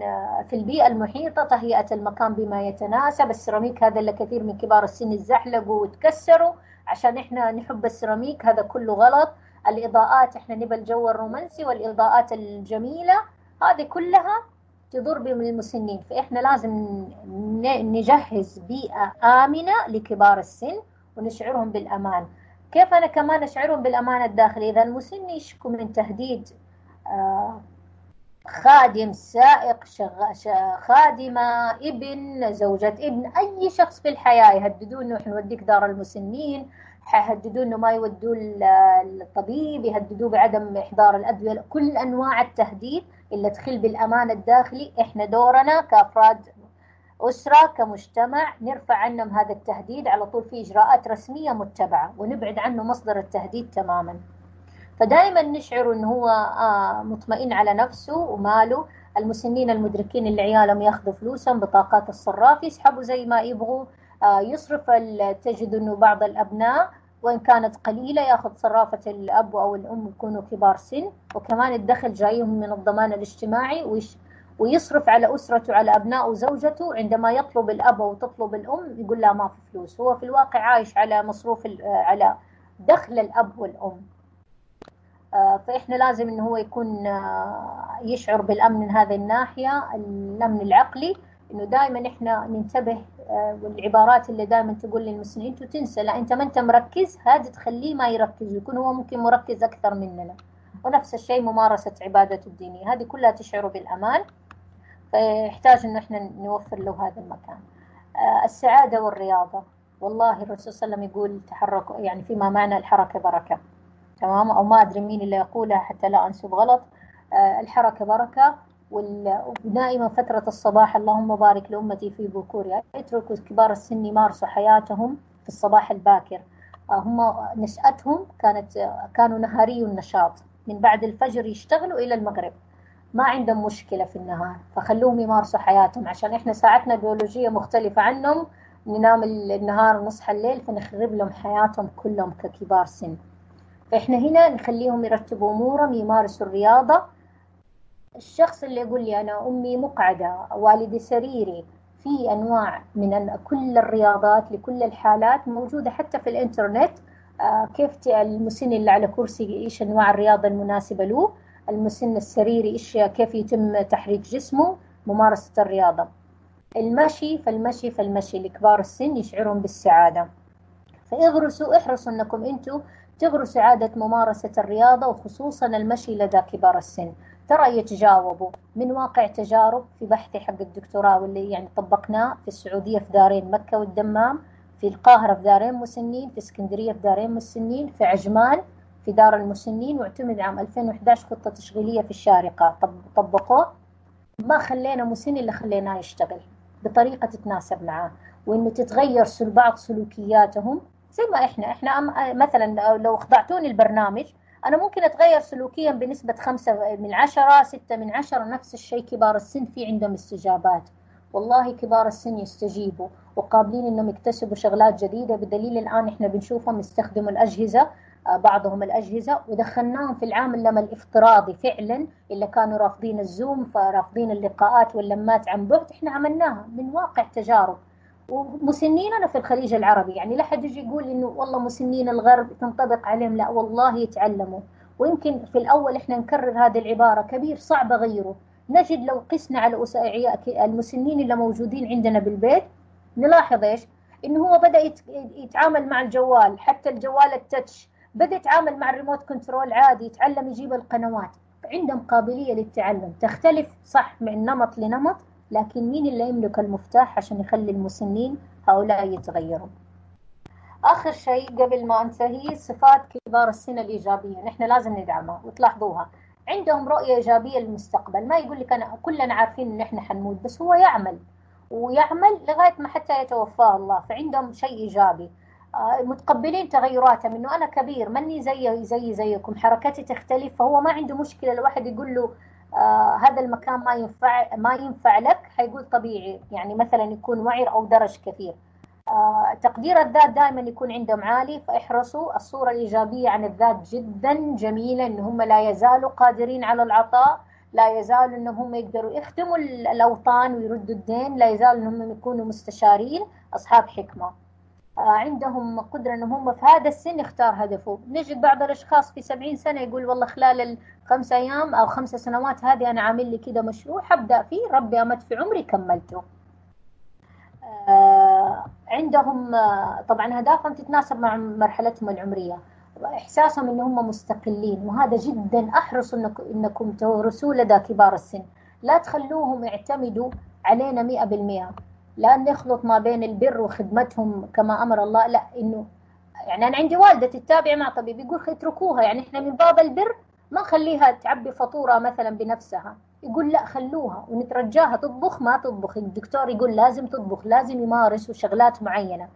[SPEAKER 1] في البيئة المحيطة تهيئة المكان بما يتناسب. السيراميك هذا اللي كثير من كبار السن يزحلقوا وتكسروا عشان إحنا نحب السيراميك هذا كله غلط. الإضاءات إحنا نبى الجو الرومانسي والإضاءات الجميلة هذه كلها تضر بالمسنين فإحنا لازم نجهز بيئة آمنة لكبار السن ونشعرهم بالأمان كيف أنا كمان أشعرهم بالأمان الداخلي إذا المسن يشكو من تهديد آه خادم سائق. خادمة ابن زوجة ابن أي شخص في الحياة يهددون إنه نوديك دار المسنين يهددون إنه ما يودوه الطبيب يهددوه بعدم إحضار الأدوية كل أنواع التهديد اللي تخل بالأمان الداخلي إحنا دورنا كأفراد أسرة كمجتمع نرفع عنهم هذا التهديد. على طول في إجراءات رسمية متبعة ونبعد عنه مصدر التهديد تماماً. فدائما نشعر إنه هو آه مطمئن على نفسه وماله. المسنين المدركين اللي عيالهم ياخذوا فلوسهم بطاقات الصراف يسحبوا زي ما يبغوا. آه يصرف تجد إنه بعض الأبناء وإن كانت قليلة يأخذ صرافة الأب أو الأم يكونوا كبار سن وكمان الدخل جايهم من الضمان الاجتماعي ويش ويصرف على أسرته على أبنائه وزوجته عندما يطلب الأب أو تطلب الأم يقول لا ما في فلوس. هو في الواقع عايش على مصروف على دخل الأب والأم. آه، فإحنا لازم إنه هو يكون آه، يشعر بالأمن من هذه الناحية الأمن العقلي إنه دائما إحنا ننتبه آه، والعبارات اللي دائما تقول للمسلمين أنتوا تنسى لا أنت ما أنت مركز هذه تخليه ما يركز يكون هو ممكن مركز أكثر مننا. ونفس الشيء ممارسة عبادة الدينية هذه كلها تشعر بالأمان فيحتاج إنه إحنا نوفر له هذا المكان. السعادة والرياضة والله الرسول صلى الله عليه وسلم يقول تحركوا يعني فيما معنى الحركة بركة تمام؟ أو ما أدري مين اللي يقولها حتى لا أنسب غلط. آه، الحركة بركة ودائما فترة الصباح اللهم بارك لأمتي في بكورها اتركوا كبار السن يمارسوا حياتهم في الصباح الباكر. هم نشأتهم كانت كانوا نهاري النشاط. من بعد الفجر يشتغلوا إلى المغرب. ما عندهم مشكلة في النهار. فخلوهم يمارسوا حياتهم. عشان إحنا ساعتنا بيولوجية مختلفة عنهم. ننام النهار ونصحى الليل فنخرب لهم حياتهم كلهم ككبار سن. فإحنا هنا نخليهم يرتبوا أمورهم يمارسوا الرياضة. الشخص اللي يقول لي أنا أمي مقعدة والدي سريري في أنواع من كل الرياضات لكل الحالات موجودة حتى في الإنترنت. آه، كيف المسن اللي على كرسي إيش أنواع الرياضة المناسبة له؟ المسن السريري إيش كيف يتم تحريك جسمه؟ ممارسة الرياضة. المشي فالمشي فالمشي لكبار السن يشعرون بالسعادة. فاغرسوا احرصوا أنكم أنتم تغرسوا عادة ممارسة الرياضة وخصوصا المشي لدى كبار السن. ترى يتجاوبوا من واقع تجارب في بحثي حق الدكتوراه واللي يعني طبقناه في السعودية في دارين مكة والدمام في القاهرة في دارين مسنين في اسكندرية في دارين مسنين في عجمان في دار المسنين واعتمد عام 2011 خطة تشغيلية في الشارقة. طبقوه؟ ما خلينا مسن إلا خليناه يشتغل بطريقة تتناسب معاه وإنه تتغير بعض سلوكياتهم. زي ما إحنا إحنا مثلا لو خضعتوني البرنامج أنا ممكن أتغير سلوكيا بنسبة خمسة من عشرة ستة من عشرة نفس الشيء كبار السن في عندهم استجابات. والله كبار السن يستجيبوا وقابلين إنهم يكتسبوا شغلات جديدة. بدليل الآن إحنا بنشوفهم يستخدموا الاجهزه آه، بعضهم الأجهزة ودخلناهم في العالم الافتراضي فعلا اللي كانوا رافضين الزوم فرافضين اللقاءات واللمات عن بعد. إحنا عملناها من واقع تجارب. ومسنيننا في الخليج العربي يعني لا حد يجي يقول إنه والله مسنين الغرب تنطبق عليهم لا والله يتعلموا. ويمكن في الأول إحنا نكرر هذه العبارة كبير صعب أغيره. نجد لو قسنا على المسنين اللي موجودين عندنا بالبيت نلاحظ إيش؟ إنه هو بدأ يتعامل مع الجوال حتى الجوال التاتش بدأ يتعامل مع الريموت كنترول عادي يتعلم يجيب القنوات. عندهم قابلية للتعلم تختلف صح من نمط لنمط لكن مين اللي يملك المفتاح عشان يخلي المسنين هؤلاء يتغيروا؟ آخر شيء قبل ما أنتهي صفات كبار السن الإيجابية. نحن لازم ندعمها وتلاحظوها. عندهم رؤية إيجابية للمستقبل. ما يقول لك أنا كلنا عارفين إن إحنا حنموت بس هو يعمل. ويعمل لغاية ما حتى يتوفاه الله. فعندهم شيء إيجابي. آه، متقبلين تغيراتهم إنه أنا كبير ماني زي زي زيكم. حركتي تختلف فهو ما عنده مشكلة. الواحد يقول له آه هذا المكان ما ينفع ما ينفع لك حيقول طبيعي. يعني مثلا يكون وعر أو درج كثير. آه تقدير الذات دائما يكون عندهم عالي فاحرصوا. الصورة الإيجابية عن الذات جدا جميلة إن هم لا يزالوا قادرين على العطاء لا يزال انهم هم يقدروا يخدموا الأوطان ويردوا الدين لا يزال انهم يكونوا مستشارين أصحاب حكمة. عندهم قدرة أنهم هم في هذا السن يختار هدفه. نجد بعض الأشخاص في سبعين سنة يقول والله خلال الخمس أيام أو خمس سنوات هذه أنا عامل لي كده مشروع حبدأ فيه ربي أمد في عمري كملته. آه، عندهم آه، طبعا أهدافهم تتناسب مع مرحلتهم العمرية. إحساسهم ان هم مستقلين وهذا جدا أحرص انكم إنكم تورثوه لدى كبار السن. لا تخلوهم يعتمدوا علينا 100% لا نخلط ما بين البر وخدمتهم كما أمر الله. لا إنه يعني أنا عندي والده تتابع مع طبيب يقول اتركوها يعني إحنا من باب البر ما نخليها تعبي فاتوره مثلا بنفسها. يقول لا خلوها ونترجاها تطبخ. ما تطبخ الدكتور يقول لازم تطبخ لازم يمارسوا شغلات معينة.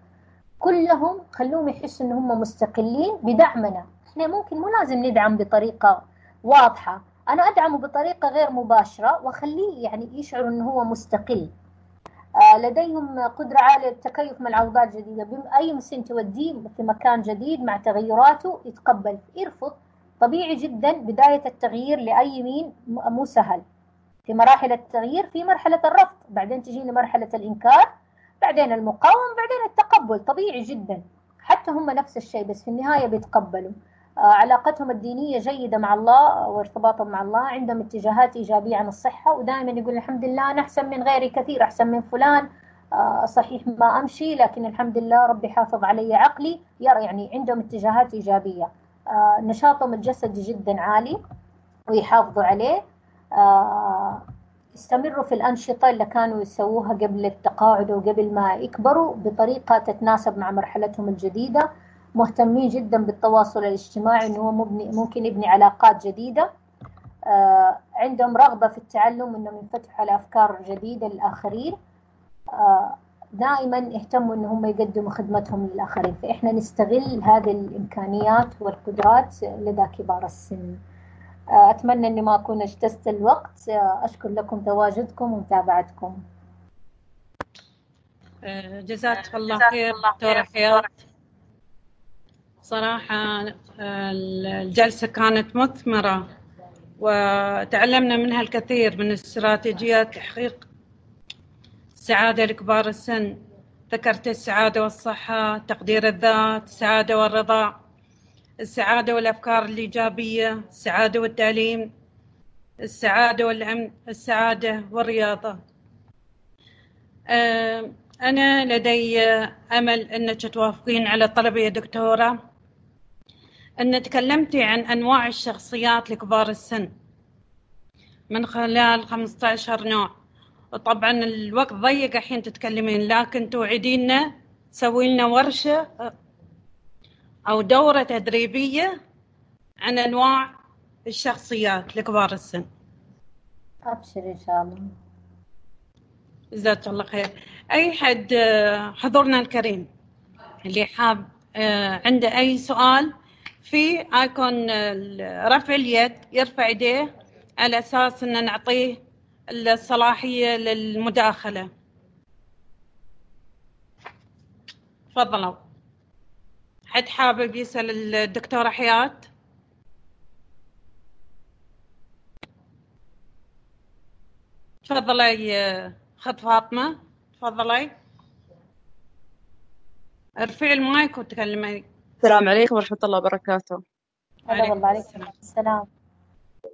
[SPEAKER 1] كلهم خلوهم يحسوا ان هم مستقلين بدعمنا. إحنا ممكن مو لازم ندعم بطريقة واضحة. أنا أدعمه بطريقة غير مباشرة وأخليه يعني يشعر إنه هو مستقل. لديهم قدرة عالية للتكيف مع العوضات الجديدة. بأي مسن توديه في مكان جديد مع تغيراته يتقبل. يرفض طبيعي جدا بداية التغيير لأي مين مو سهل. في مراحل التغيير في مرحلة الرفض بعدين تجينا مرحلة الإنكار بعدين المقاومة بعدين التقبل. طبيعي جدا. حتى هم نفس الشيء بس في النهاية بيتقبلوا. آه، علاقتهم الدينية جيدة مع الله وارتباطهم مع الله عندهم اتجاهات إيجابية عن الصحة ودائما يقول الحمد لله أنا أحسن من غيري كثير أحسن من فلان. آه، صحيح ما أمشي لكن الحمد لله ربي حافظ علي عقلي. يرى يعني عندهم اتجاهات إيجابية. آه، نشاطهم الجسدي جدا عالي ويحافظوا عليه. يستمروا في الأنشطة اللي كانوا يسووها قبل التقاعد وقبل ما يكبروا بطريقة تتناسب مع مرحلتهم الجديدة. مهتمين جدا بالتواصل الاجتماعي إنه هو ممكن يبني علاقات جديدة. آه عندهم رغبة في التعلم إنهم ينفتحوا على أفكار جديدة للآخرين. آه دائما يهتموا ان هم يقدموا خدمتهم للآخرين. فإحنا نستغل هذه الإمكانيات والقدرات لدى كبار السن. أتمنى أني ما أكون أجتزت الوقت. أشكر لكم تواجدكم ومتابعتكم.
[SPEAKER 2] آه، جزاك الله خير دكتورة حياة صراحة الجلسة كانت مثمرة وتعلمنا منها الكثير من استراتيجيات تحقيق السعادة لكبار السن. ذكرت السعادة والصحة تقدير الذات السعادة والرضا السعادة والأفكار الإيجابية السعادة والتعليم السعادة والأمن السعادة والرياضة. أنا لدي أمل أنك توافقين على طلبي يا دكتورة. أن تكلمتي عن أنواع الشخصيات لكبار السن من خلال 15 نوع. وطبعا الوقت ضيق الحين تتكلمين لكن توعدينا تسوي لنا ورشة أو دورة تدريبية عن أنواع الشخصيات لكبار السن.
[SPEAKER 1] أبشر إن شاء الله.
[SPEAKER 2] جزاك الله خير. أي حد آه، حضورنا الكريم اللي حاب آه، عنده أي سؤال؟ في ايكون رفع اليد يرفع يديه على أساس إن نعطيه الصلاحية للمداخلة. تفضلوا. حد حابب يسأل الدكتوره حياه تفضلي خط فاطمة. تفضلي. ارفعي المايك وتكلمي.
[SPEAKER 4] السلام عليكم ورحمة الله وبركاته.
[SPEAKER 1] هلا والله عليكم السلام.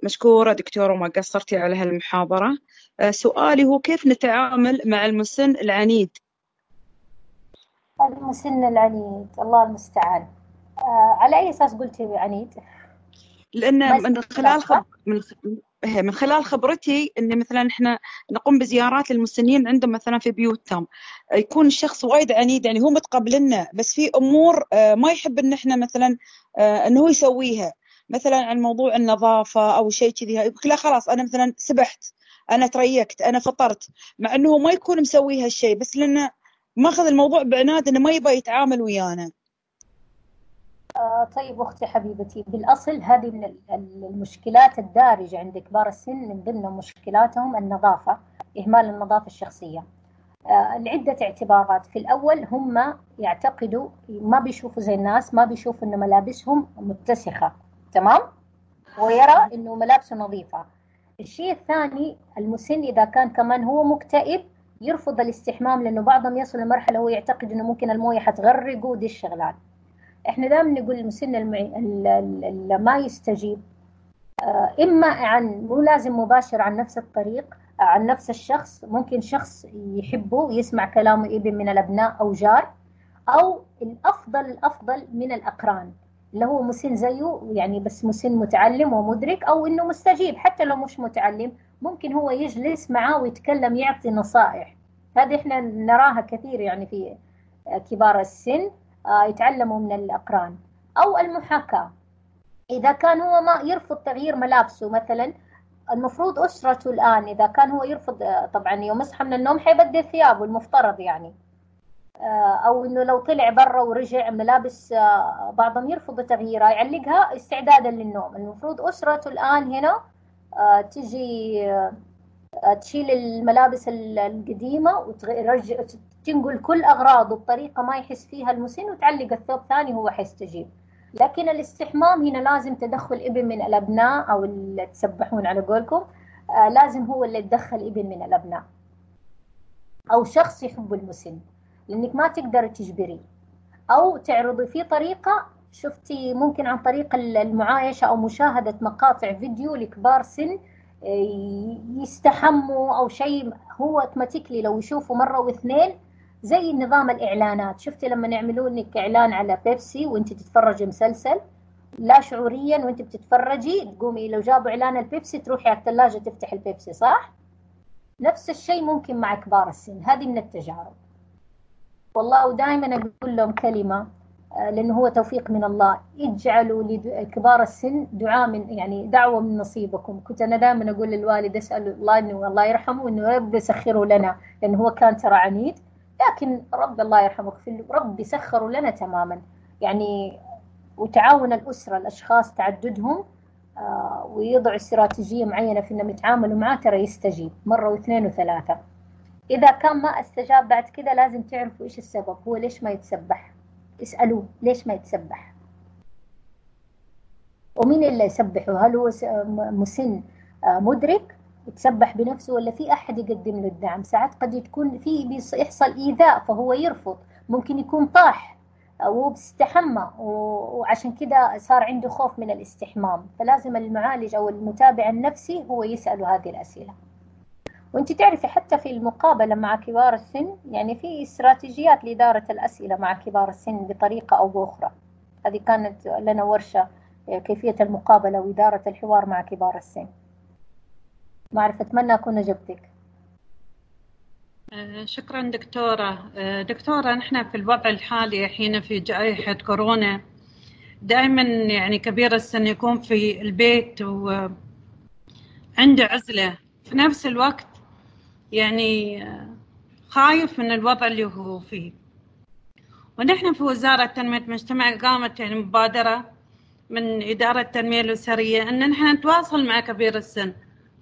[SPEAKER 4] مشكورة دكتورة وما قصرتي على هالمحاضرة. آه، سؤالي هو كيف نتعامل مع المسن العنيد؟
[SPEAKER 1] المسن العنيد الله المستعان. آه على أي أساس قلتي عنيد؟
[SPEAKER 4] لأن من خلال خب... من من خلال خبرتي ان مثلا إحنا نقوم بزيارات للمسنين عندهم مثلا في بيوتهم. يكون الشخص وايد عنيد يعني هو متقبلنا بس في أمور آه، ما يحب إن إحنا مثلا آه، إنه هو يسويها. مثلا عن موضوع النظافة أو شيء كذي يقول لا خلاص أنا مثلا سبحت أنا تريكت أنا فطرت مع إنه ما يكون مسوي هالشيء بس لأنه ماخذ الموضوع بعناد إنه ما يبغى يتعامل ويانا.
[SPEAKER 1] آه طيب أختي حبيبتي بالأصل هذه المشكلات الدارجة عند كبار السن من ضمن مشكلاتهم النظافة إهمال النظافة الشخصية. آه لعدة اعتبارات. في الأول هم يعتقدوا ما بيشوفوا زي الناس ما بيشوفوا أن ملابسهم متسخة. تمام؟ ويرى أنه ملابسه نظيفة. الشيء الثاني المسن إذا كان كمان هو مكتئب يرفض الاستحمام لأنه بعضهم يصل لمرحلة هو يعتقد أنه ممكن الموية حتغرقه ودي الشغلات. إحنا دائما نقول المسن المعي... اللي ما يستجيب آه، إما عن مو لازم مباشر عن نفس الطريق عن نفس الشخص ممكن شخص يحبه يسمع كلامه ابن من الأبناء أو جار أو الأفضل الأفضل من الأقران اللي هو مسن زيه يعني بس مسن متعلم ومدرك أو إنه مستجيب حتى لو مش متعلم ممكن هو يجلس معاه ويتكلم يعطي نصائح. هذه إحنا نراها كثير يعني في كبار السن. آه، يتعلموا من الأقران أو المحاكاة. إذا كان هو ما يرفض تغيير ملابسه مثلا المفروض أسرته الآن إذا كان هو يرفض آه، طبعا يوم يصحى من النوم حيبدل ثيابه المفترض يعني. آه، أو إنه لو طلع برا ورجع ملابس بعضهم يرفض تغييرها يعلقها استعدادا للنوم. المفروض أسرته الآن هنا تجي تشيل الملابس القديمة وترجع تنقل كل أغراضه بطريقة ما يحس فيها المسن وتعلق الثوب ثاني هو حيستجيب لكن الاستحمام هنا لازم تدخل ابن من الأبناء أو اللي تسبحون على قولكم آه لازم هو اللي يتدخل ابن من الأبناء. أو شخص يحب المسن لأنك ما تقدر تجبري. أو تعرضي في طريقة شفتي ممكن عن طريق المعايشة أو مشاهدة مقاطع فيديو لكبار سن آه، يستحموا أو شيء هو automatically لو يشوفوا مرة واثنين زي نظام الإعلانات. شفتي لما يعملوا لك إعلان على بيبسي وأنت تتفرجي مسلسل؟ لا شعوريا وأنت بتتفرجي تقومي لو جابوا إعلان البيبسي تروحي على الثلاجة تفتح البيبسي صح؟ نفس الشيء ممكن مع كبار السن. هذه من التجارب. والله ودائما أقول لهم كلمة آه، لأنه هو توفيق من الله. اجعلوا لكبار السن دعاء من يعني دعوة من نصيبكم. كنت أنا دائما أقول للوالد اسال الله إنه الله يرحمه انه رب يسخره لنا لأنه هو كان ترى عنيد. لكن رب الله يرحمك في رب سخروا لنا تماما. يعني وتعاون الأسرة الأشخاص تعددهم آه ويضعوا استراتيجية معينة في أنهم يتعاملوا معاه ترى يستجيب. مرة واثنين وثلاثة. إذا كان ما استجاب بعد كده لازم تعرفوا إيش السبب. هو ليش ما يتسبح؟ اسألوه ليش ما يتسبح؟ ومين اللي يسبحه؟ هل هو مسن آه مدرك؟ يتسبح بنفسه ولا في أحد يقدم له الدعم. ساعات قد تكون في يحصل إيذاء فهو يرفض. ممكن يكون طاح وبستحمى وعشان كده صار عنده خوف من الاستحمام. فلازم المعالج أو المتابع النفسي هو يسأله هذه الأسئلة. وأنت تعرفي حتى في المقابلة مع كبار السن يعني في استراتيجيات لإدارة الأسئلة مع كبار السن بطريقة أو بأخرى. هذه كانت لنا ورشة كيفية المقابلة وإدارة الحوار مع كبار السن. ما أعرف أتمنى أكون أجبتك
[SPEAKER 2] آه، شكرا دكتورة. آه، دكتورة نحن في الوضع الحالي حين في جائحة كورونا. دائما يعني كبير السن يكون في البيت وعنده عزلة. في نفس الوقت يعني آه، خايف من الوضع اللي هو فيه. ونحن في وزارة تنمية المجتمع قامت يعني مبادرة من إدارة التنمية الأسرية أن نحن نتواصل مع كبير السن.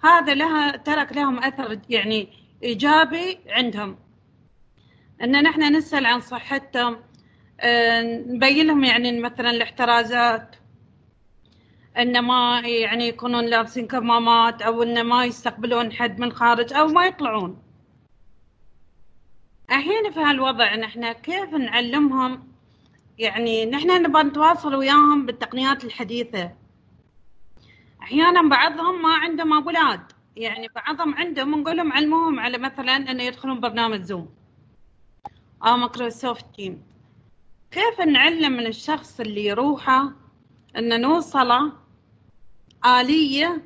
[SPEAKER 2] هذا لها ترك لهم أثر يعني إيجابي عندهم. أن نحن نسأل عن صحتهم نبين لهم يعني مثلا الاحترازات. إن ما يعني يكونون لابسين كمامات أو إن ما يستقبلون حد من خارج أو ما يطلعون. الحين في هالوضع نحن كيف نعلمهم؟ يعني نحن نبغى نتواصل وياهم بالتقنيات الحديثة. أحيانا بعضهم ما عندهم أولاد. يعني بعضهم عندهم نقول لهم علموهم على مثلا أنه يدخلون برنامج Zoom أو Microsoft Team كيف نعلم من الشخص اللي يروحه أن نوصله آلية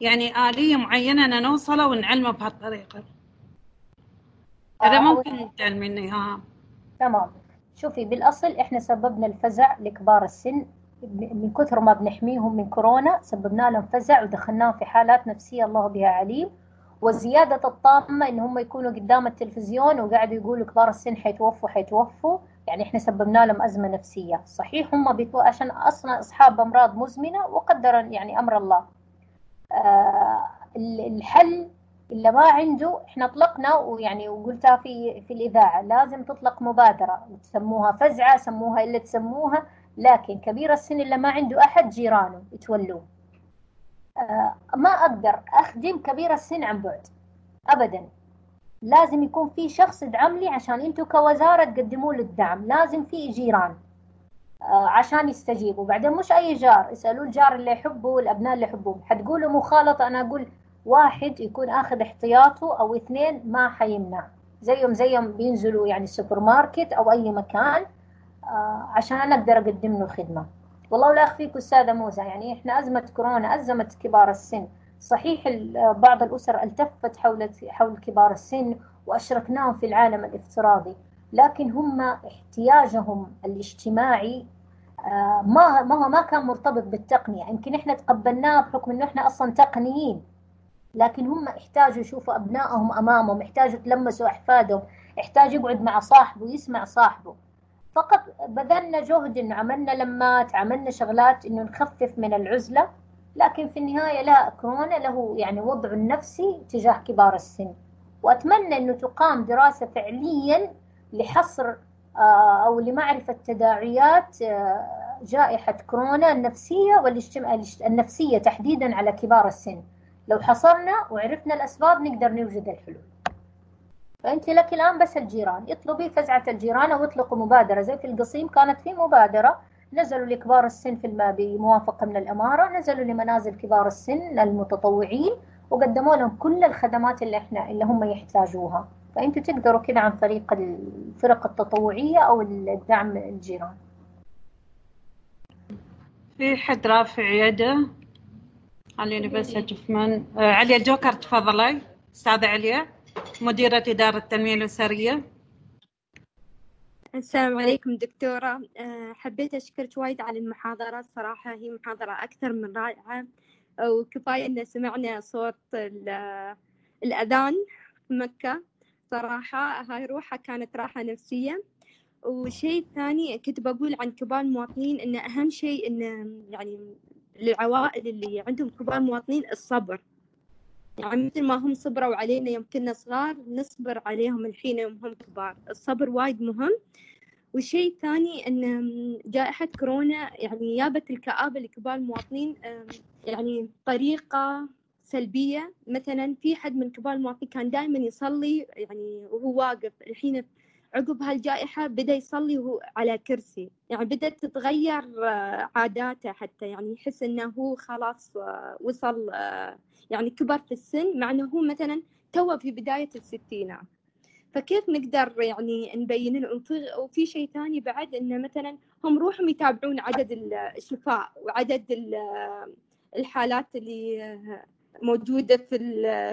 [SPEAKER 2] يعني آلية معينة أن نوصله ونعلمه بهالطريقة؟ إذا آه ممكن تعلميني إياها
[SPEAKER 1] تمام. شوفي بالأصل إحنا سببنا الفزع لكبار السن من كثر ما بنحميهم من كورونا سببنا لهم فزع ودخلناهم في حالات نفسية الله بها عليم. وزيادة الطامة إن هم يكونوا قدام التلفزيون وقاعدوا يقولوا كبار السن حيتوفوا حيتوفوا. يعني إحنا سببنا لهم أزمة نفسية. صحيح هم بيتو عشان أصلا أصحاب أمراض مزمنة وقدر يعني أمر الله. آه الحل اللي ما عنده إحنا أطلقنا ويعني وقلتها في في الإذاعة. لازم تطلق مبادرة. تسموها فزعة سموها اللي تسموها. لكن كبير السن اللي ما عنده أحد جيرانه يتولوه. آه ما أقدر أخدم كبير السن عن بعد. ابدا. لازم يكون في شخص يدعم لي عشان أنتم كوزارة تقدموا له الدعم. لازم في جيران آه عشان يستجيبوا. بعدين مش أي جار. اسألوا الجار اللي يحبه الابناء اللي يحبوه حتقولوا مخالطة أنا أقول واحد يكون آخذ احتياطه أو اثنين ما حيمنع. زيهم زيهم بينزلوا يعني السوبر ماركت أو أي مكان. عشان أنا أقدر أقدم له خدمة. والله لا اخفيك أستاذة موسى يعني إحنا أزمة كورونا ازمت كبار السن. صحيح بعض الأسر التفت حول حول كبار السن وأشركناهم في العالم الافتراضي لكن هم احتياجهم الاجتماعي آه ما ما ما كان مرتبط بالتقنية. يمكن إحنا تقبلناه بحكم إنه إحنا أصلا تقنيين لكن هم احتاجوا يشوفوا أبنائهم أمامهم احتاجوا يتلمسوا أحفادهم احتاج يقعد مع صاحبه يسمع صاحبه. فقط بذلنا جهد عملنا لمات عملنا شغلات إنه نخفف من العزلة. لكن في النهاية لا كورونا له يعني وضع نفسي تجاه كبار السن. وأتمنى إنه تقام دراسة فعليا لحصر آه، أو لمعرفة تداعيات آه، جائحة كورونا النفسية والاجتماع النفسية تحديدا على كبار السن. لو حصرنا وعرفنا الأسباب نقدر نوجد الحلول. فأنت لك الآن بس الجيران. اطلبي فزعة الجيران أو اطلقوا مبادرة. زي في القصيم كانت في مبادرة. نزلوا لكبار السن في بموافقة من الأمارة. نزلوا لمنازل كبار السن المتطوعين وقدموا لهم كل الخدمات اللي إحنا اللي هم يحتاجوها. فأنتوا تقدروا كده عن طريق الفرق التطوعية أو الدعم الجيران.
[SPEAKER 2] في حد رافع يده خليني بس أشوف من آه عليا الجوكر تفضلي. أستاذة عليا. مديرة إدارة التنمية الأسرية.
[SPEAKER 5] السلام عليكم دكتورة. آه، حبيت أشكرك وايد على المحاضرة. صراحة هي محاضرة أكثر من رائعة. وكفاية أن سمعنا صوت الأذان في مكة. صراحة هاي روحها كانت راحة نفسية. وشيء ثاني كنت بقول عن كبار المواطنين أن أهم شيء أن يعني للعوائل اللي عندهم كبار مواطنين الصبر. مثل ما هم صبروا علينا يوم كنا صغار نصبر عليهم الحين يوم هم كبار. الصبر وايد مهم. والشيء الثاني إن جائحة كورونا يعني جابت الكآبة لكبار المواطنين يعني طريقة سلبية. مثلا في حد من كبار المواطنين كان دائما يصلي يعني وهو واقف. الحين عقب هالجائحة بدأ يصلي وهو على كرسي. يعني بدأت تتغير آه، عاداته حتى. يعني يحس إنه هو خلاص آه، وصل آه، يعني كبر في السن مع إنه هو مثلا توه في بداية الستينات. فكيف نقدر يعني نبين لهم؟ وفي شيء ثاني بعد إنه مثلا هم روحهم يتابعون عدد الشفاء وعدد الحالات اللي موجودة في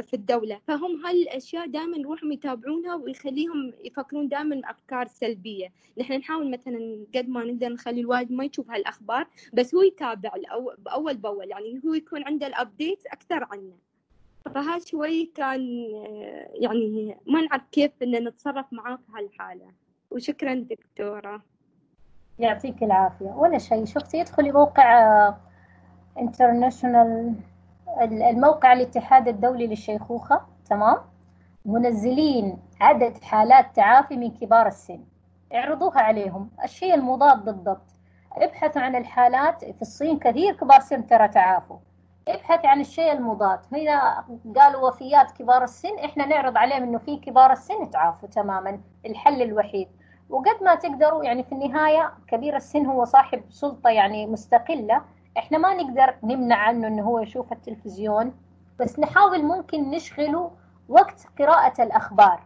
[SPEAKER 5] في الدولة. فهم هالأشياء دائما روحهم يتابعونها ويخليهم يفكرون دائما أفكار سلبية. نحن نحاول مثلا قد ما نقدر نخلي الوالد ما يشوف هالأخبار بس هو يتابع بأول بأول. يعني هو يكون عنده الأبديت أكثر عنه. فهذا شوي كان يعني ما نعرف كيف إن نتصرف معاه في هالحالة. وشكرا دكتورة.
[SPEAKER 1] يعطيك العافية. ولا شيء شفتي ادخلي موقع انترناشونال الموقع الاتحاد الدولي للشيخوخة تمام؟ منزلين عدد حالات تعافي من كبار السن. اعرضوها عليهم. الشيء المضاد بالضبط. ابحثوا عن الحالات في الصين كثير كبار سن ترى تعافوا. ابحث عن الشيء المضاد. هنا قالوا وفيات كبار السن إحنا نعرض عليهم إنه في كبار السن تعافوا تماما. الحل الوحيد. وقد ما تقدروا يعني في النهاية كبير السن هو صاحب سلطة يعني مستقلة. إحنا ما نقدر نمنع عنه إنه هو يشوف التلفزيون بس نحاول ممكن نشغله وقت قراءة الأخبار.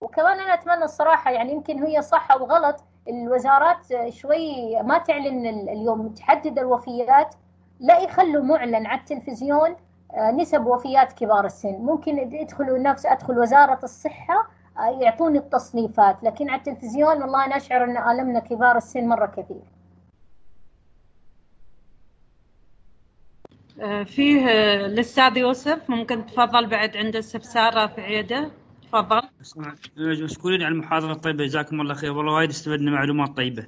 [SPEAKER 1] وكمان أنا أتمنى الصراحة يعني يمكن هي صح أو غلط الوزارات شوي ما تعلن اليوم تحدد الوفيات لا يخلوا معلن على التلفزيون آه، نسب وفيات كبار السن. ممكن يدخلوا نفس أدخل وزارة الصحة آه، يعطوني التصنيفات لكن على التلفزيون والله أنا أشعر أن ألمنا كبار السن مرة كثير
[SPEAKER 2] فيه الاستاذ يوسف ممكن تفضل بعد عنده استفسار في عيادة. تفضل.
[SPEAKER 6] مشكورين على المحاضرة الطيبة جزاكم الله خير. والله وايد استفدنا معلومات طيبة.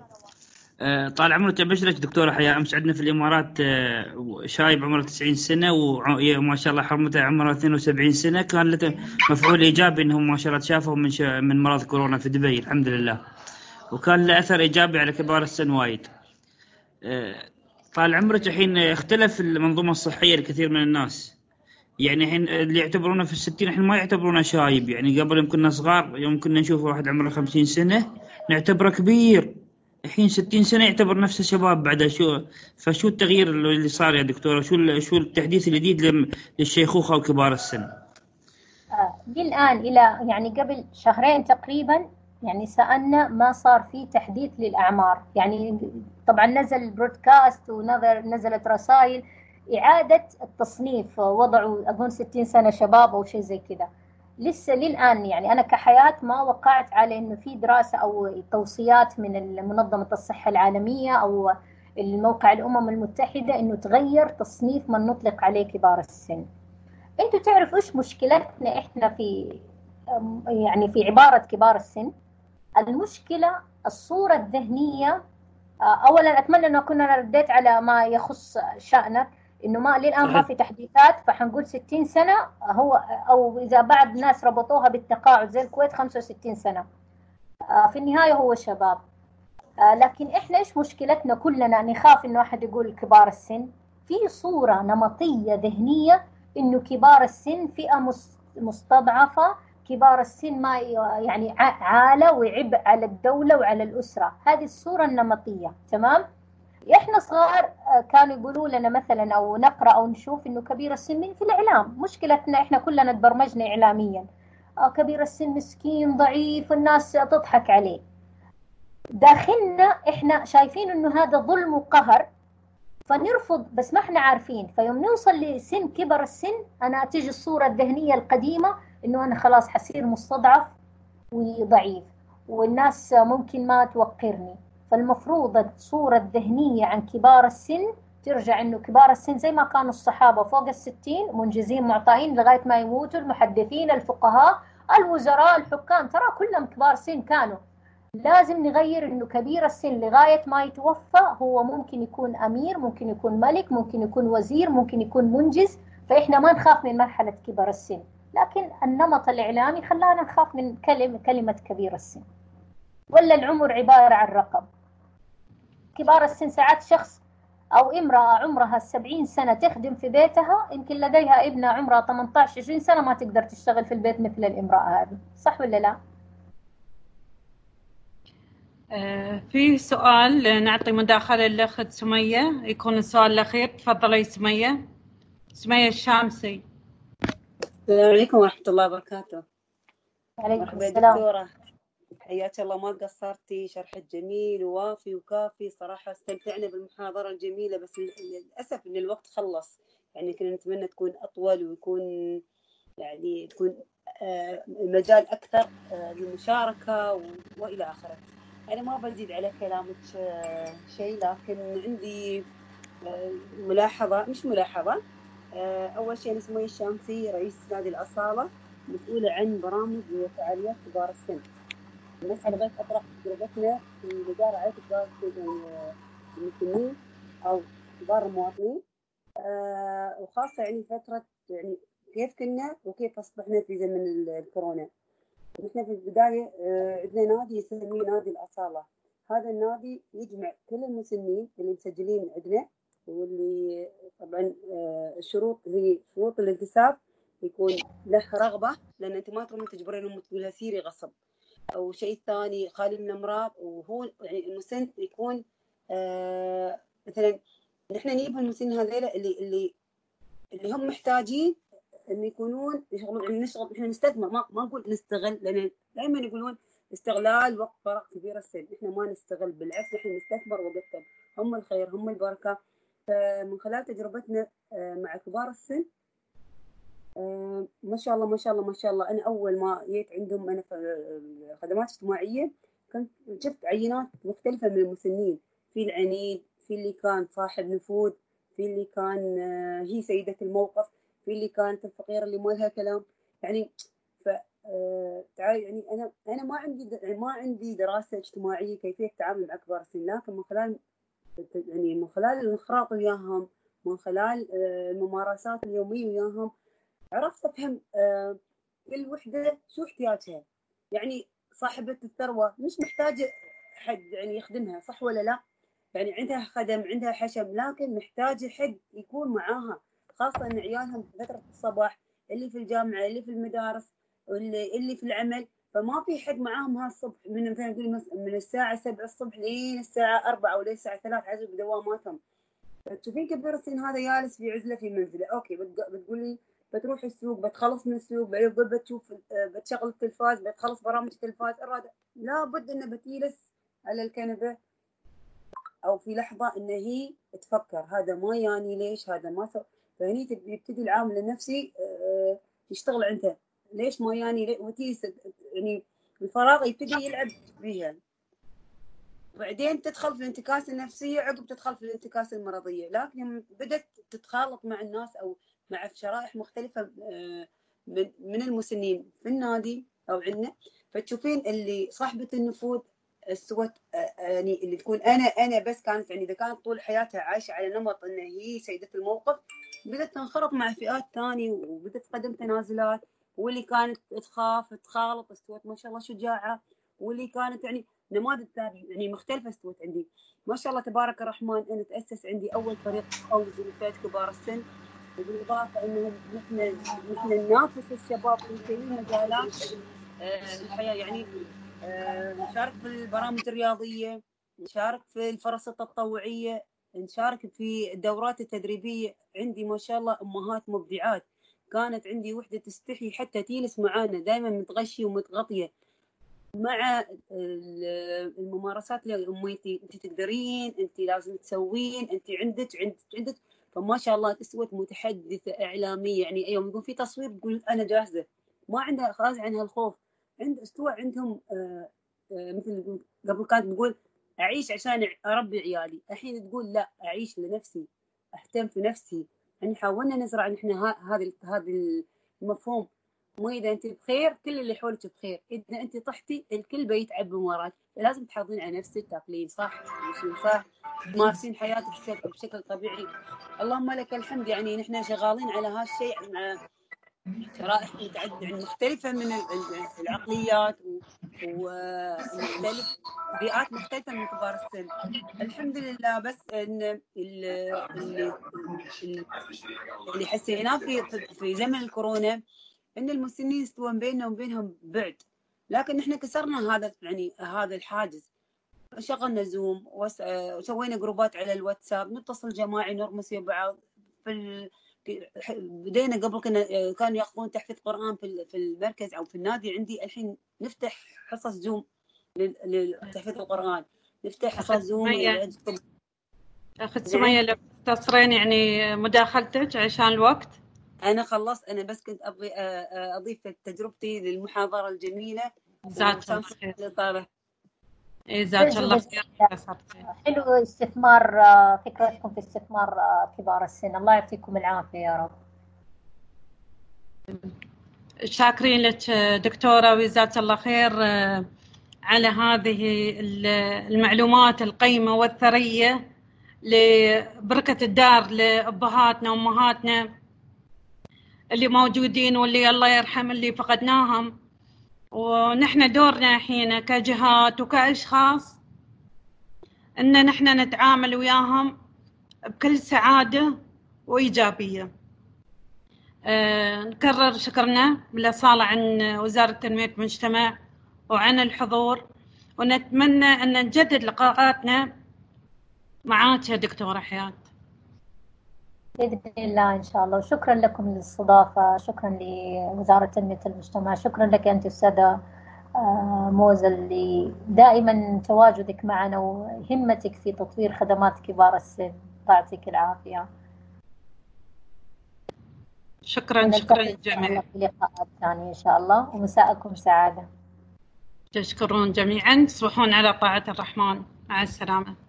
[SPEAKER 6] آه، طال عمرك ابشرك دكتورة حياة. امس عندنا في الإمارات آه، شايب عمره 90 سنة وما شاء الله حرمته عمره 72 سنة. كان له مفعول إيجابي إنهم ما شاء الله تشافوا من من مرض كورونا في دبي الحمد لله. وكان له أثر إيجابي على كبار السن وايد. طال عمرك الحين اختلف المنظومة الصحية لكثير من الناس. يعني الحين اللي يعتبرونه في الستين الحين ما يعتبرونه شايب. يعني قبل يوم كنا صغار يوم كنا نشوف واحد عمره خمسين سنة نعتبره كبير. الحين ستين سنة يعتبر نفسه شباب بعد شو فشو التغيير اللي صار يا دكتورة؟ شو شو التحديث الجديد للشيخوخة وكبار السن؟
[SPEAKER 1] آه الآن إلى يعني قبل شهرين تقريبا يعني سألنا ما صار في تحديث للأعمار. يعني طبعا نزل برودكاست ونزلت رسائل إعادة التصنيف وضعوا أظن 60 سنة شباب أو شيء زي كذا. لسه للآن يعني أنا كحياة ما وقعت على إنه في دراسة أو توصيات من منظمة الصحة العالمية أو الموقع الأمم المتحدة إنه تغير تصنيف من نطلق عليه كبار السن. أنتوا تعرفوا إيش مشكلتنا إحنا في يعني في عبارة كبار السن؟ المشكلة الصورة الذهنية آه، أولا أتمنى أنه كنا رديت على ما يخص شأنك إنه ما للآن ما في تحديثات فحنقول 60 سنة هو أو إذا بعض الناس ربطوها بالتقاعد زي الكويت 65 سنة. آه، في النهاية هو شباب. آه، لكن إحنا إيش مشكلتنا كلنا؟ نخاف إنه أحد يقول كبار السن. في صورة نمطية ذهنية إنه كبار السن فئة مستضعفة كبار السن ما يعني عالة وعبء على الدولة وعلى الأسرة. هذه الصورة النمطية تمام؟ إحنا صغار آه، كانوا يقولوا لنا مثلا أو نقرأ أو نشوف إنه كبير السن من في الإعلام. مشكلتنا إحنا كلنا تبرمجنا اعلاميا. آه كبير السن مسكين ضعيف الناس تضحك عليه. داخلنا إحنا شايفين إنه هذا ظلم وقهر فنرفض بس ما إحنا عارفين. فيوم نوصل لسن كبر السن أنا تيجي الصورة الذهنية القديمة إنه أنا خلاص حصير مستضعف وضعيف والناس ممكن ما توقرني. فالمفروض الصورة الذهنية عن كبار السن ترجع إنه كبار السن زي ما كانوا الصحابة فوق الستين منجزين معطائين لغاية ما يموتوا المحدثين الفقهاء الوزراء الحكام. ترى كلهم كبار سن كانوا. لازم نغير إنه كبير السن لغاية ما يتوفى هو ممكن يكون أمير ممكن يكون ملك ممكن يكون وزير ممكن يكون منجز. فإحنا ما نخاف من مرحلة كبر السن. لكن النمط الإعلامي خلانا نخاف من كلمة, كلمة كبير السن. ولا العمر عبارة عن رقم. كبار السن ساعات شخص أو امرأة عمرها السبعين سنة تخدم في بيتها يمكن لديها ابنة عمرها 18 20 سنة ما تقدر تشتغل في البيت مثل الامرأة هذه. صح ولا لا؟
[SPEAKER 2] آه، في سؤال نعطي مداخلة للأخت سمية. يكون السؤال الأخير. تفضلي سمية. سمية الشامسي.
[SPEAKER 7] السلام عليكم ورحمة الله وبركاته.
[SPEAKER 1] عليكم
[SPEAKER 7] مرحبا
[SPEAKER 1] السلام.
[SPEAKER 7] دكتورة. حياك الله ما قصرتي؟ شرحك جميل ووافي وكافي. صراحة استمتعنا بالمحاضرة الجميلة بس للأسف إن الوقت خلص. يعني كنا نتمنى تكون أطول ويكون يعني تكون آه، مجال أكثر آه، للمشاركة وإلى آخره. أنا ما بزيد على كلامك آه، شيء لكن عندي آه، ملاحظة مش ملاحظة آه، أول شيء أنا الشامسي رئيس نادي الأصالة مسؤولة عن برامج وفعاليات كبار السن. بس بغيت أطرح تجربتنا في مجال رعاية كبار يعني المسنين أو كبار المواطنين. آه، وخاصة يعني فترة يعني كيف كنا وكيف أصبحنا في زمن ال- الكورونا. نحن في البداية آه، عندنا نادي يسميه نادي الأصالة. هذا النادي يجمع كل المسنين اللي مسجلين عندنا. واللي طبعا آه، الشروط هي شروط الانتساب يكون له رغبة لأن أنت ما تروح تجبرينهم تقولها سيري غصب أو شيء ثاني خالي من أمراض وهو يعني المسن يكون آه مثلا نحن نجيب المسن هذيلا اللي اللي اللي هم محتاجين إن يكونون يشغلون يعني نشغل إحنا نستثمر. ما, ما نقول نستغل لأن دائما يقولون استغلال وقت فراغ كبير السن. إحنا ما نستغل بالعكس إحنا نستثمر وقتهم هم الخير هم البركة. فمن خلال تجربتنا آه، مع كبار السن. آه، ما شاء الله ما شاء الله ما شاء الله. أنا أول ما جيت عندهم أنا في الخدمات الاجتماعيه كنت شفت عينات مختلفة من المسنين. في العنيد في اللي كان صاحب نفوذ في اللي كان آه، هي سيدة الموقف في اللي كانت الفقيرة اللي ما لها كلام. يعني ف آه، يعني أنا أنا ما عندي ما عندي دراسة اجتماعية كيفية التعامل مع كبار السن لكن من خلال يعني من خلال الانخراط وياهم من خلال آه، الممارسات اليومية وياهم. عرفت أفهم آه، كل وحدة شو احتياجها؟ يعني صاحبة الثروة مش محتاجة حد يعني يخدمها صح ولا لا؟ يعني عندها خدم عندها حشم لكن محتاجة حد يكون معاها خاصة إن عيالهم في فترة الصباح اللي في الجامعة اللي في المدارس اللي في العمل. فما في حد معاهم هالصبح من مثلا نقول من الساعة 7 الصبح لين الساعة 4 أو لين الساعة 3 حسب دواماتهم تشوفين كبير السن هذا جالس في عزلة في منزله. بتق- بتقولي بتروح السوق بتخلص من السوق بعدين بتشوف آه، بتشغل التلفاز بتخلص برامج التلفاز. الرادع لابد إنه بتجلس على الكنبة أو في لحظة ان هي تفكر. هذا ما ياني ليش؟ هذا ما سو... فهني يبتدي العامل النفسي آه، يشتغل عنده. ليش ما ياني ليه؟ وتي س- يعني الفراغ يبتدي يلعب بيها. بعدين تدخل في الانتكاسة النفسية عقب تدخل في الانتكاسة المرضية. لكن يوم بدأت تتخالط مع الناس أو مع شرائح مختلفة آه، من المسنين. في النادي أو عندنا فتشوفين اللي صاحبة النفوذ سوت يعني اللي تكون أنا أنا بس كانت يعني إذا كانت طول حياتها عايشة على نمط ان هي سيدة الموقف بدأت تنخرط مع فئات ثانية وبدأت تقدم تنازلات. واللي كانت تخاف تخالط استوت ما شاء الله شجاعة. واللي كانت يعني نماذج يعني مختلفة استوت عندي. ما شاء الله تبارك الرحمن أنا تأسس عندي أول فريق قوي لفئه كبار السن. وبالاضافه انه نحن نحن ننافس الشباب في كل مجالات آه، الحياة يعني آه، نشارك في البرامج الرياضية نشارك في الفرص التطوعية نشارك في الدورات التدريبية. عندي ما شاء الله أمهات مبدعات. كانت عندي وحدة تستحي حتى تجلس معانا دائما متغشيه ومتغطية. مع ال- الممارسات أمي انت تقدرين أنت لازم تسوين أنت عندك عندك عندك. فما شاء الله تسوت متحدثة إعلامية. يعني يوم يكون في تصوير تقول أنا جاهزة. ما عندها خارج عنها الخوف عند استوى عندهم آه، آه، مثل قبل كانت تقول أعيش عشان أربي عيالي. الحين تقول لا أعيش لنفسي أهتم في نفسي. يعني حاولنا نزرع نحن هذا هذا المفهوم. مو إذا أنت بخير كل اللي حولك بخير. إذا أنت طحتي الكل بيتعب من وراك. لازم تحافظين على نفسك تاكلين صح تمشين صح تمارسين حياتك بشكل, بشكل طبيعي. اللهم لك الحمد يعني نحن شغالين على هالشيء مع شرائح متعدده يعني مختلفة من ال- العقليات ومختلف بيئات مختلفة من كبار السن الحمد لله بس إن ال- اللي حسيناه في في زمن الكورونا إن المسنين يستوون بيننا وبينهم بعد لكن إحنا كسرنا هذا يعني هذا الحاجز شغلنا زوم وس- وسوينا جروبات على الواتساب نتصل جماعي نرمس بعض في. بدينا قبل كنا آه، كانوا ياخذون تحفيظ قرآن في في المركز أو في النادي. عندي الحين نفتح حصص زوم لتحفيظ القرآن. نفتح حصص زوم.
[SPEAKER 2] اخت سميه لو تختصرين يعني مداخلتك عشان الوقت.
[SPEAKER 7] أنا خلصت. أنا بس كنت أضي... آه، آه، أضيف تجربتي للمحاضرة الجميلة.
[SPEAKER 2] جزاك الله خير. جزاك الله خير.
[SPEAKER 1] حلو استثمار آه، فكرتكم في استثمار آه، كبار السن. الله يعطيكم العافية يا رب.
[SPEAKER 2] شاكرين لك دكتورة وجزاك الله خير آه، على هذه ال- المعلومات القيمة والثرية لبركة الدار لأبهاتنا وأمهاتنا اللي موجودين واللي الله يرحم اللي فقدناهم. ونحن دورنا الحين كجهات وكأشخاص إن نحن نتعامل وياهم بكل سعادة وإيجابية. آه، نكرر شكرنا بالأصالة عن وزارة تنمية المجتمع وعن الحضور ونتمنى أن نجدد لقاءاتنا معاك يا دكتورة حياة.
[SPEAKER 1] بإذن الله إن شاء الله. وشكرا لكم للاستضافة شكرا لوزارة تنمية المجتمع شكرا لك أنت أستاذة آه، موزة اللي دائما تواجدك معنا وهمتك في تطوير خدمات كبار السن. يعطيك العافية.
[SPEAKER 2] شكرا شكرا جميعا.
[SPEAKER 1] في لقاءات ثانية إن شاء الله. ومساءكم سعادة.
[SPEAKER 2] تشكرون جميعا. تصبحون على طاعة الرحمن. مع السلامة.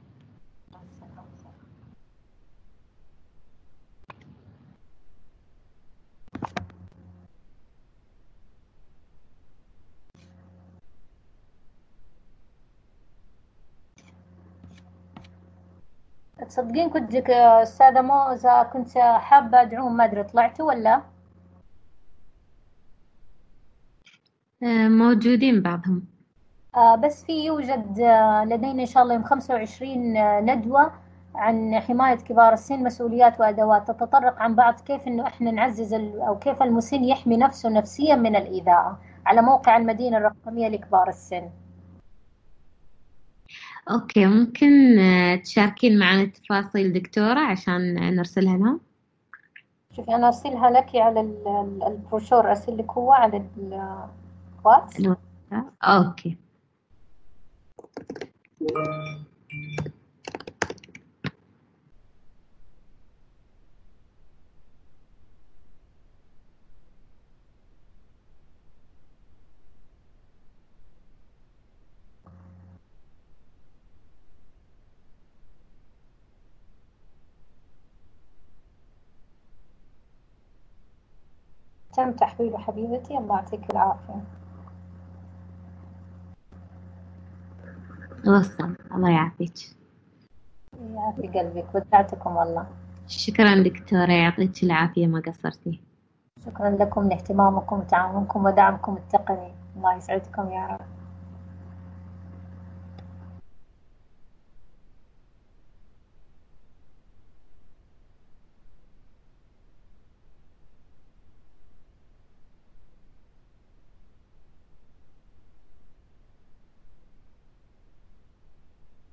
[SPEAKER 1] تصدقين كنت أستاذة موزة كنت حابة أدعوهم ما أدري طلعتوا ولا؟
[SPEAKER 3] آه، موجودين بعضهم
[SPEAKER 1] آه، بس في يوجد آه، لدينا إن شاء الله يوم 25 آه، ندوة عن حماية كبار السن مسؤوليات وأدوات تتطرق عن بعض كيف إنه إحنا نعزز أو كيف المسن يحمي نفسه نفسيا من الإيذاء على موقع المدينة الرقمية لكبار السن
[SPEAKER 3] أوكي ممكن آه، تشاركين معنا التفاصيل دكتورة عشان نرسلها لهم
[SPEAKER 1] شوفي أنا أرسلها لك على ال- ال- البروشور أرسل لك هو على ال- الواتس.
[SPEAKER 3] okay.
[SPEAKER 1] تم تحويله حبيبتي. الله يعطيك العافية.
[SPEAKER 3] وصل الله يعافيك.
[SPEAKER 1] يعافي قلبك ودعتكم والله.
[SPEAKER 3] شكرا دكتورة يعطيك العافية ما قصرتي.
[SPEAKER 1] شكرا لكم لاهتمامكم وتعاونكم ودعمكم التقني. الله يسعدكم يا رب.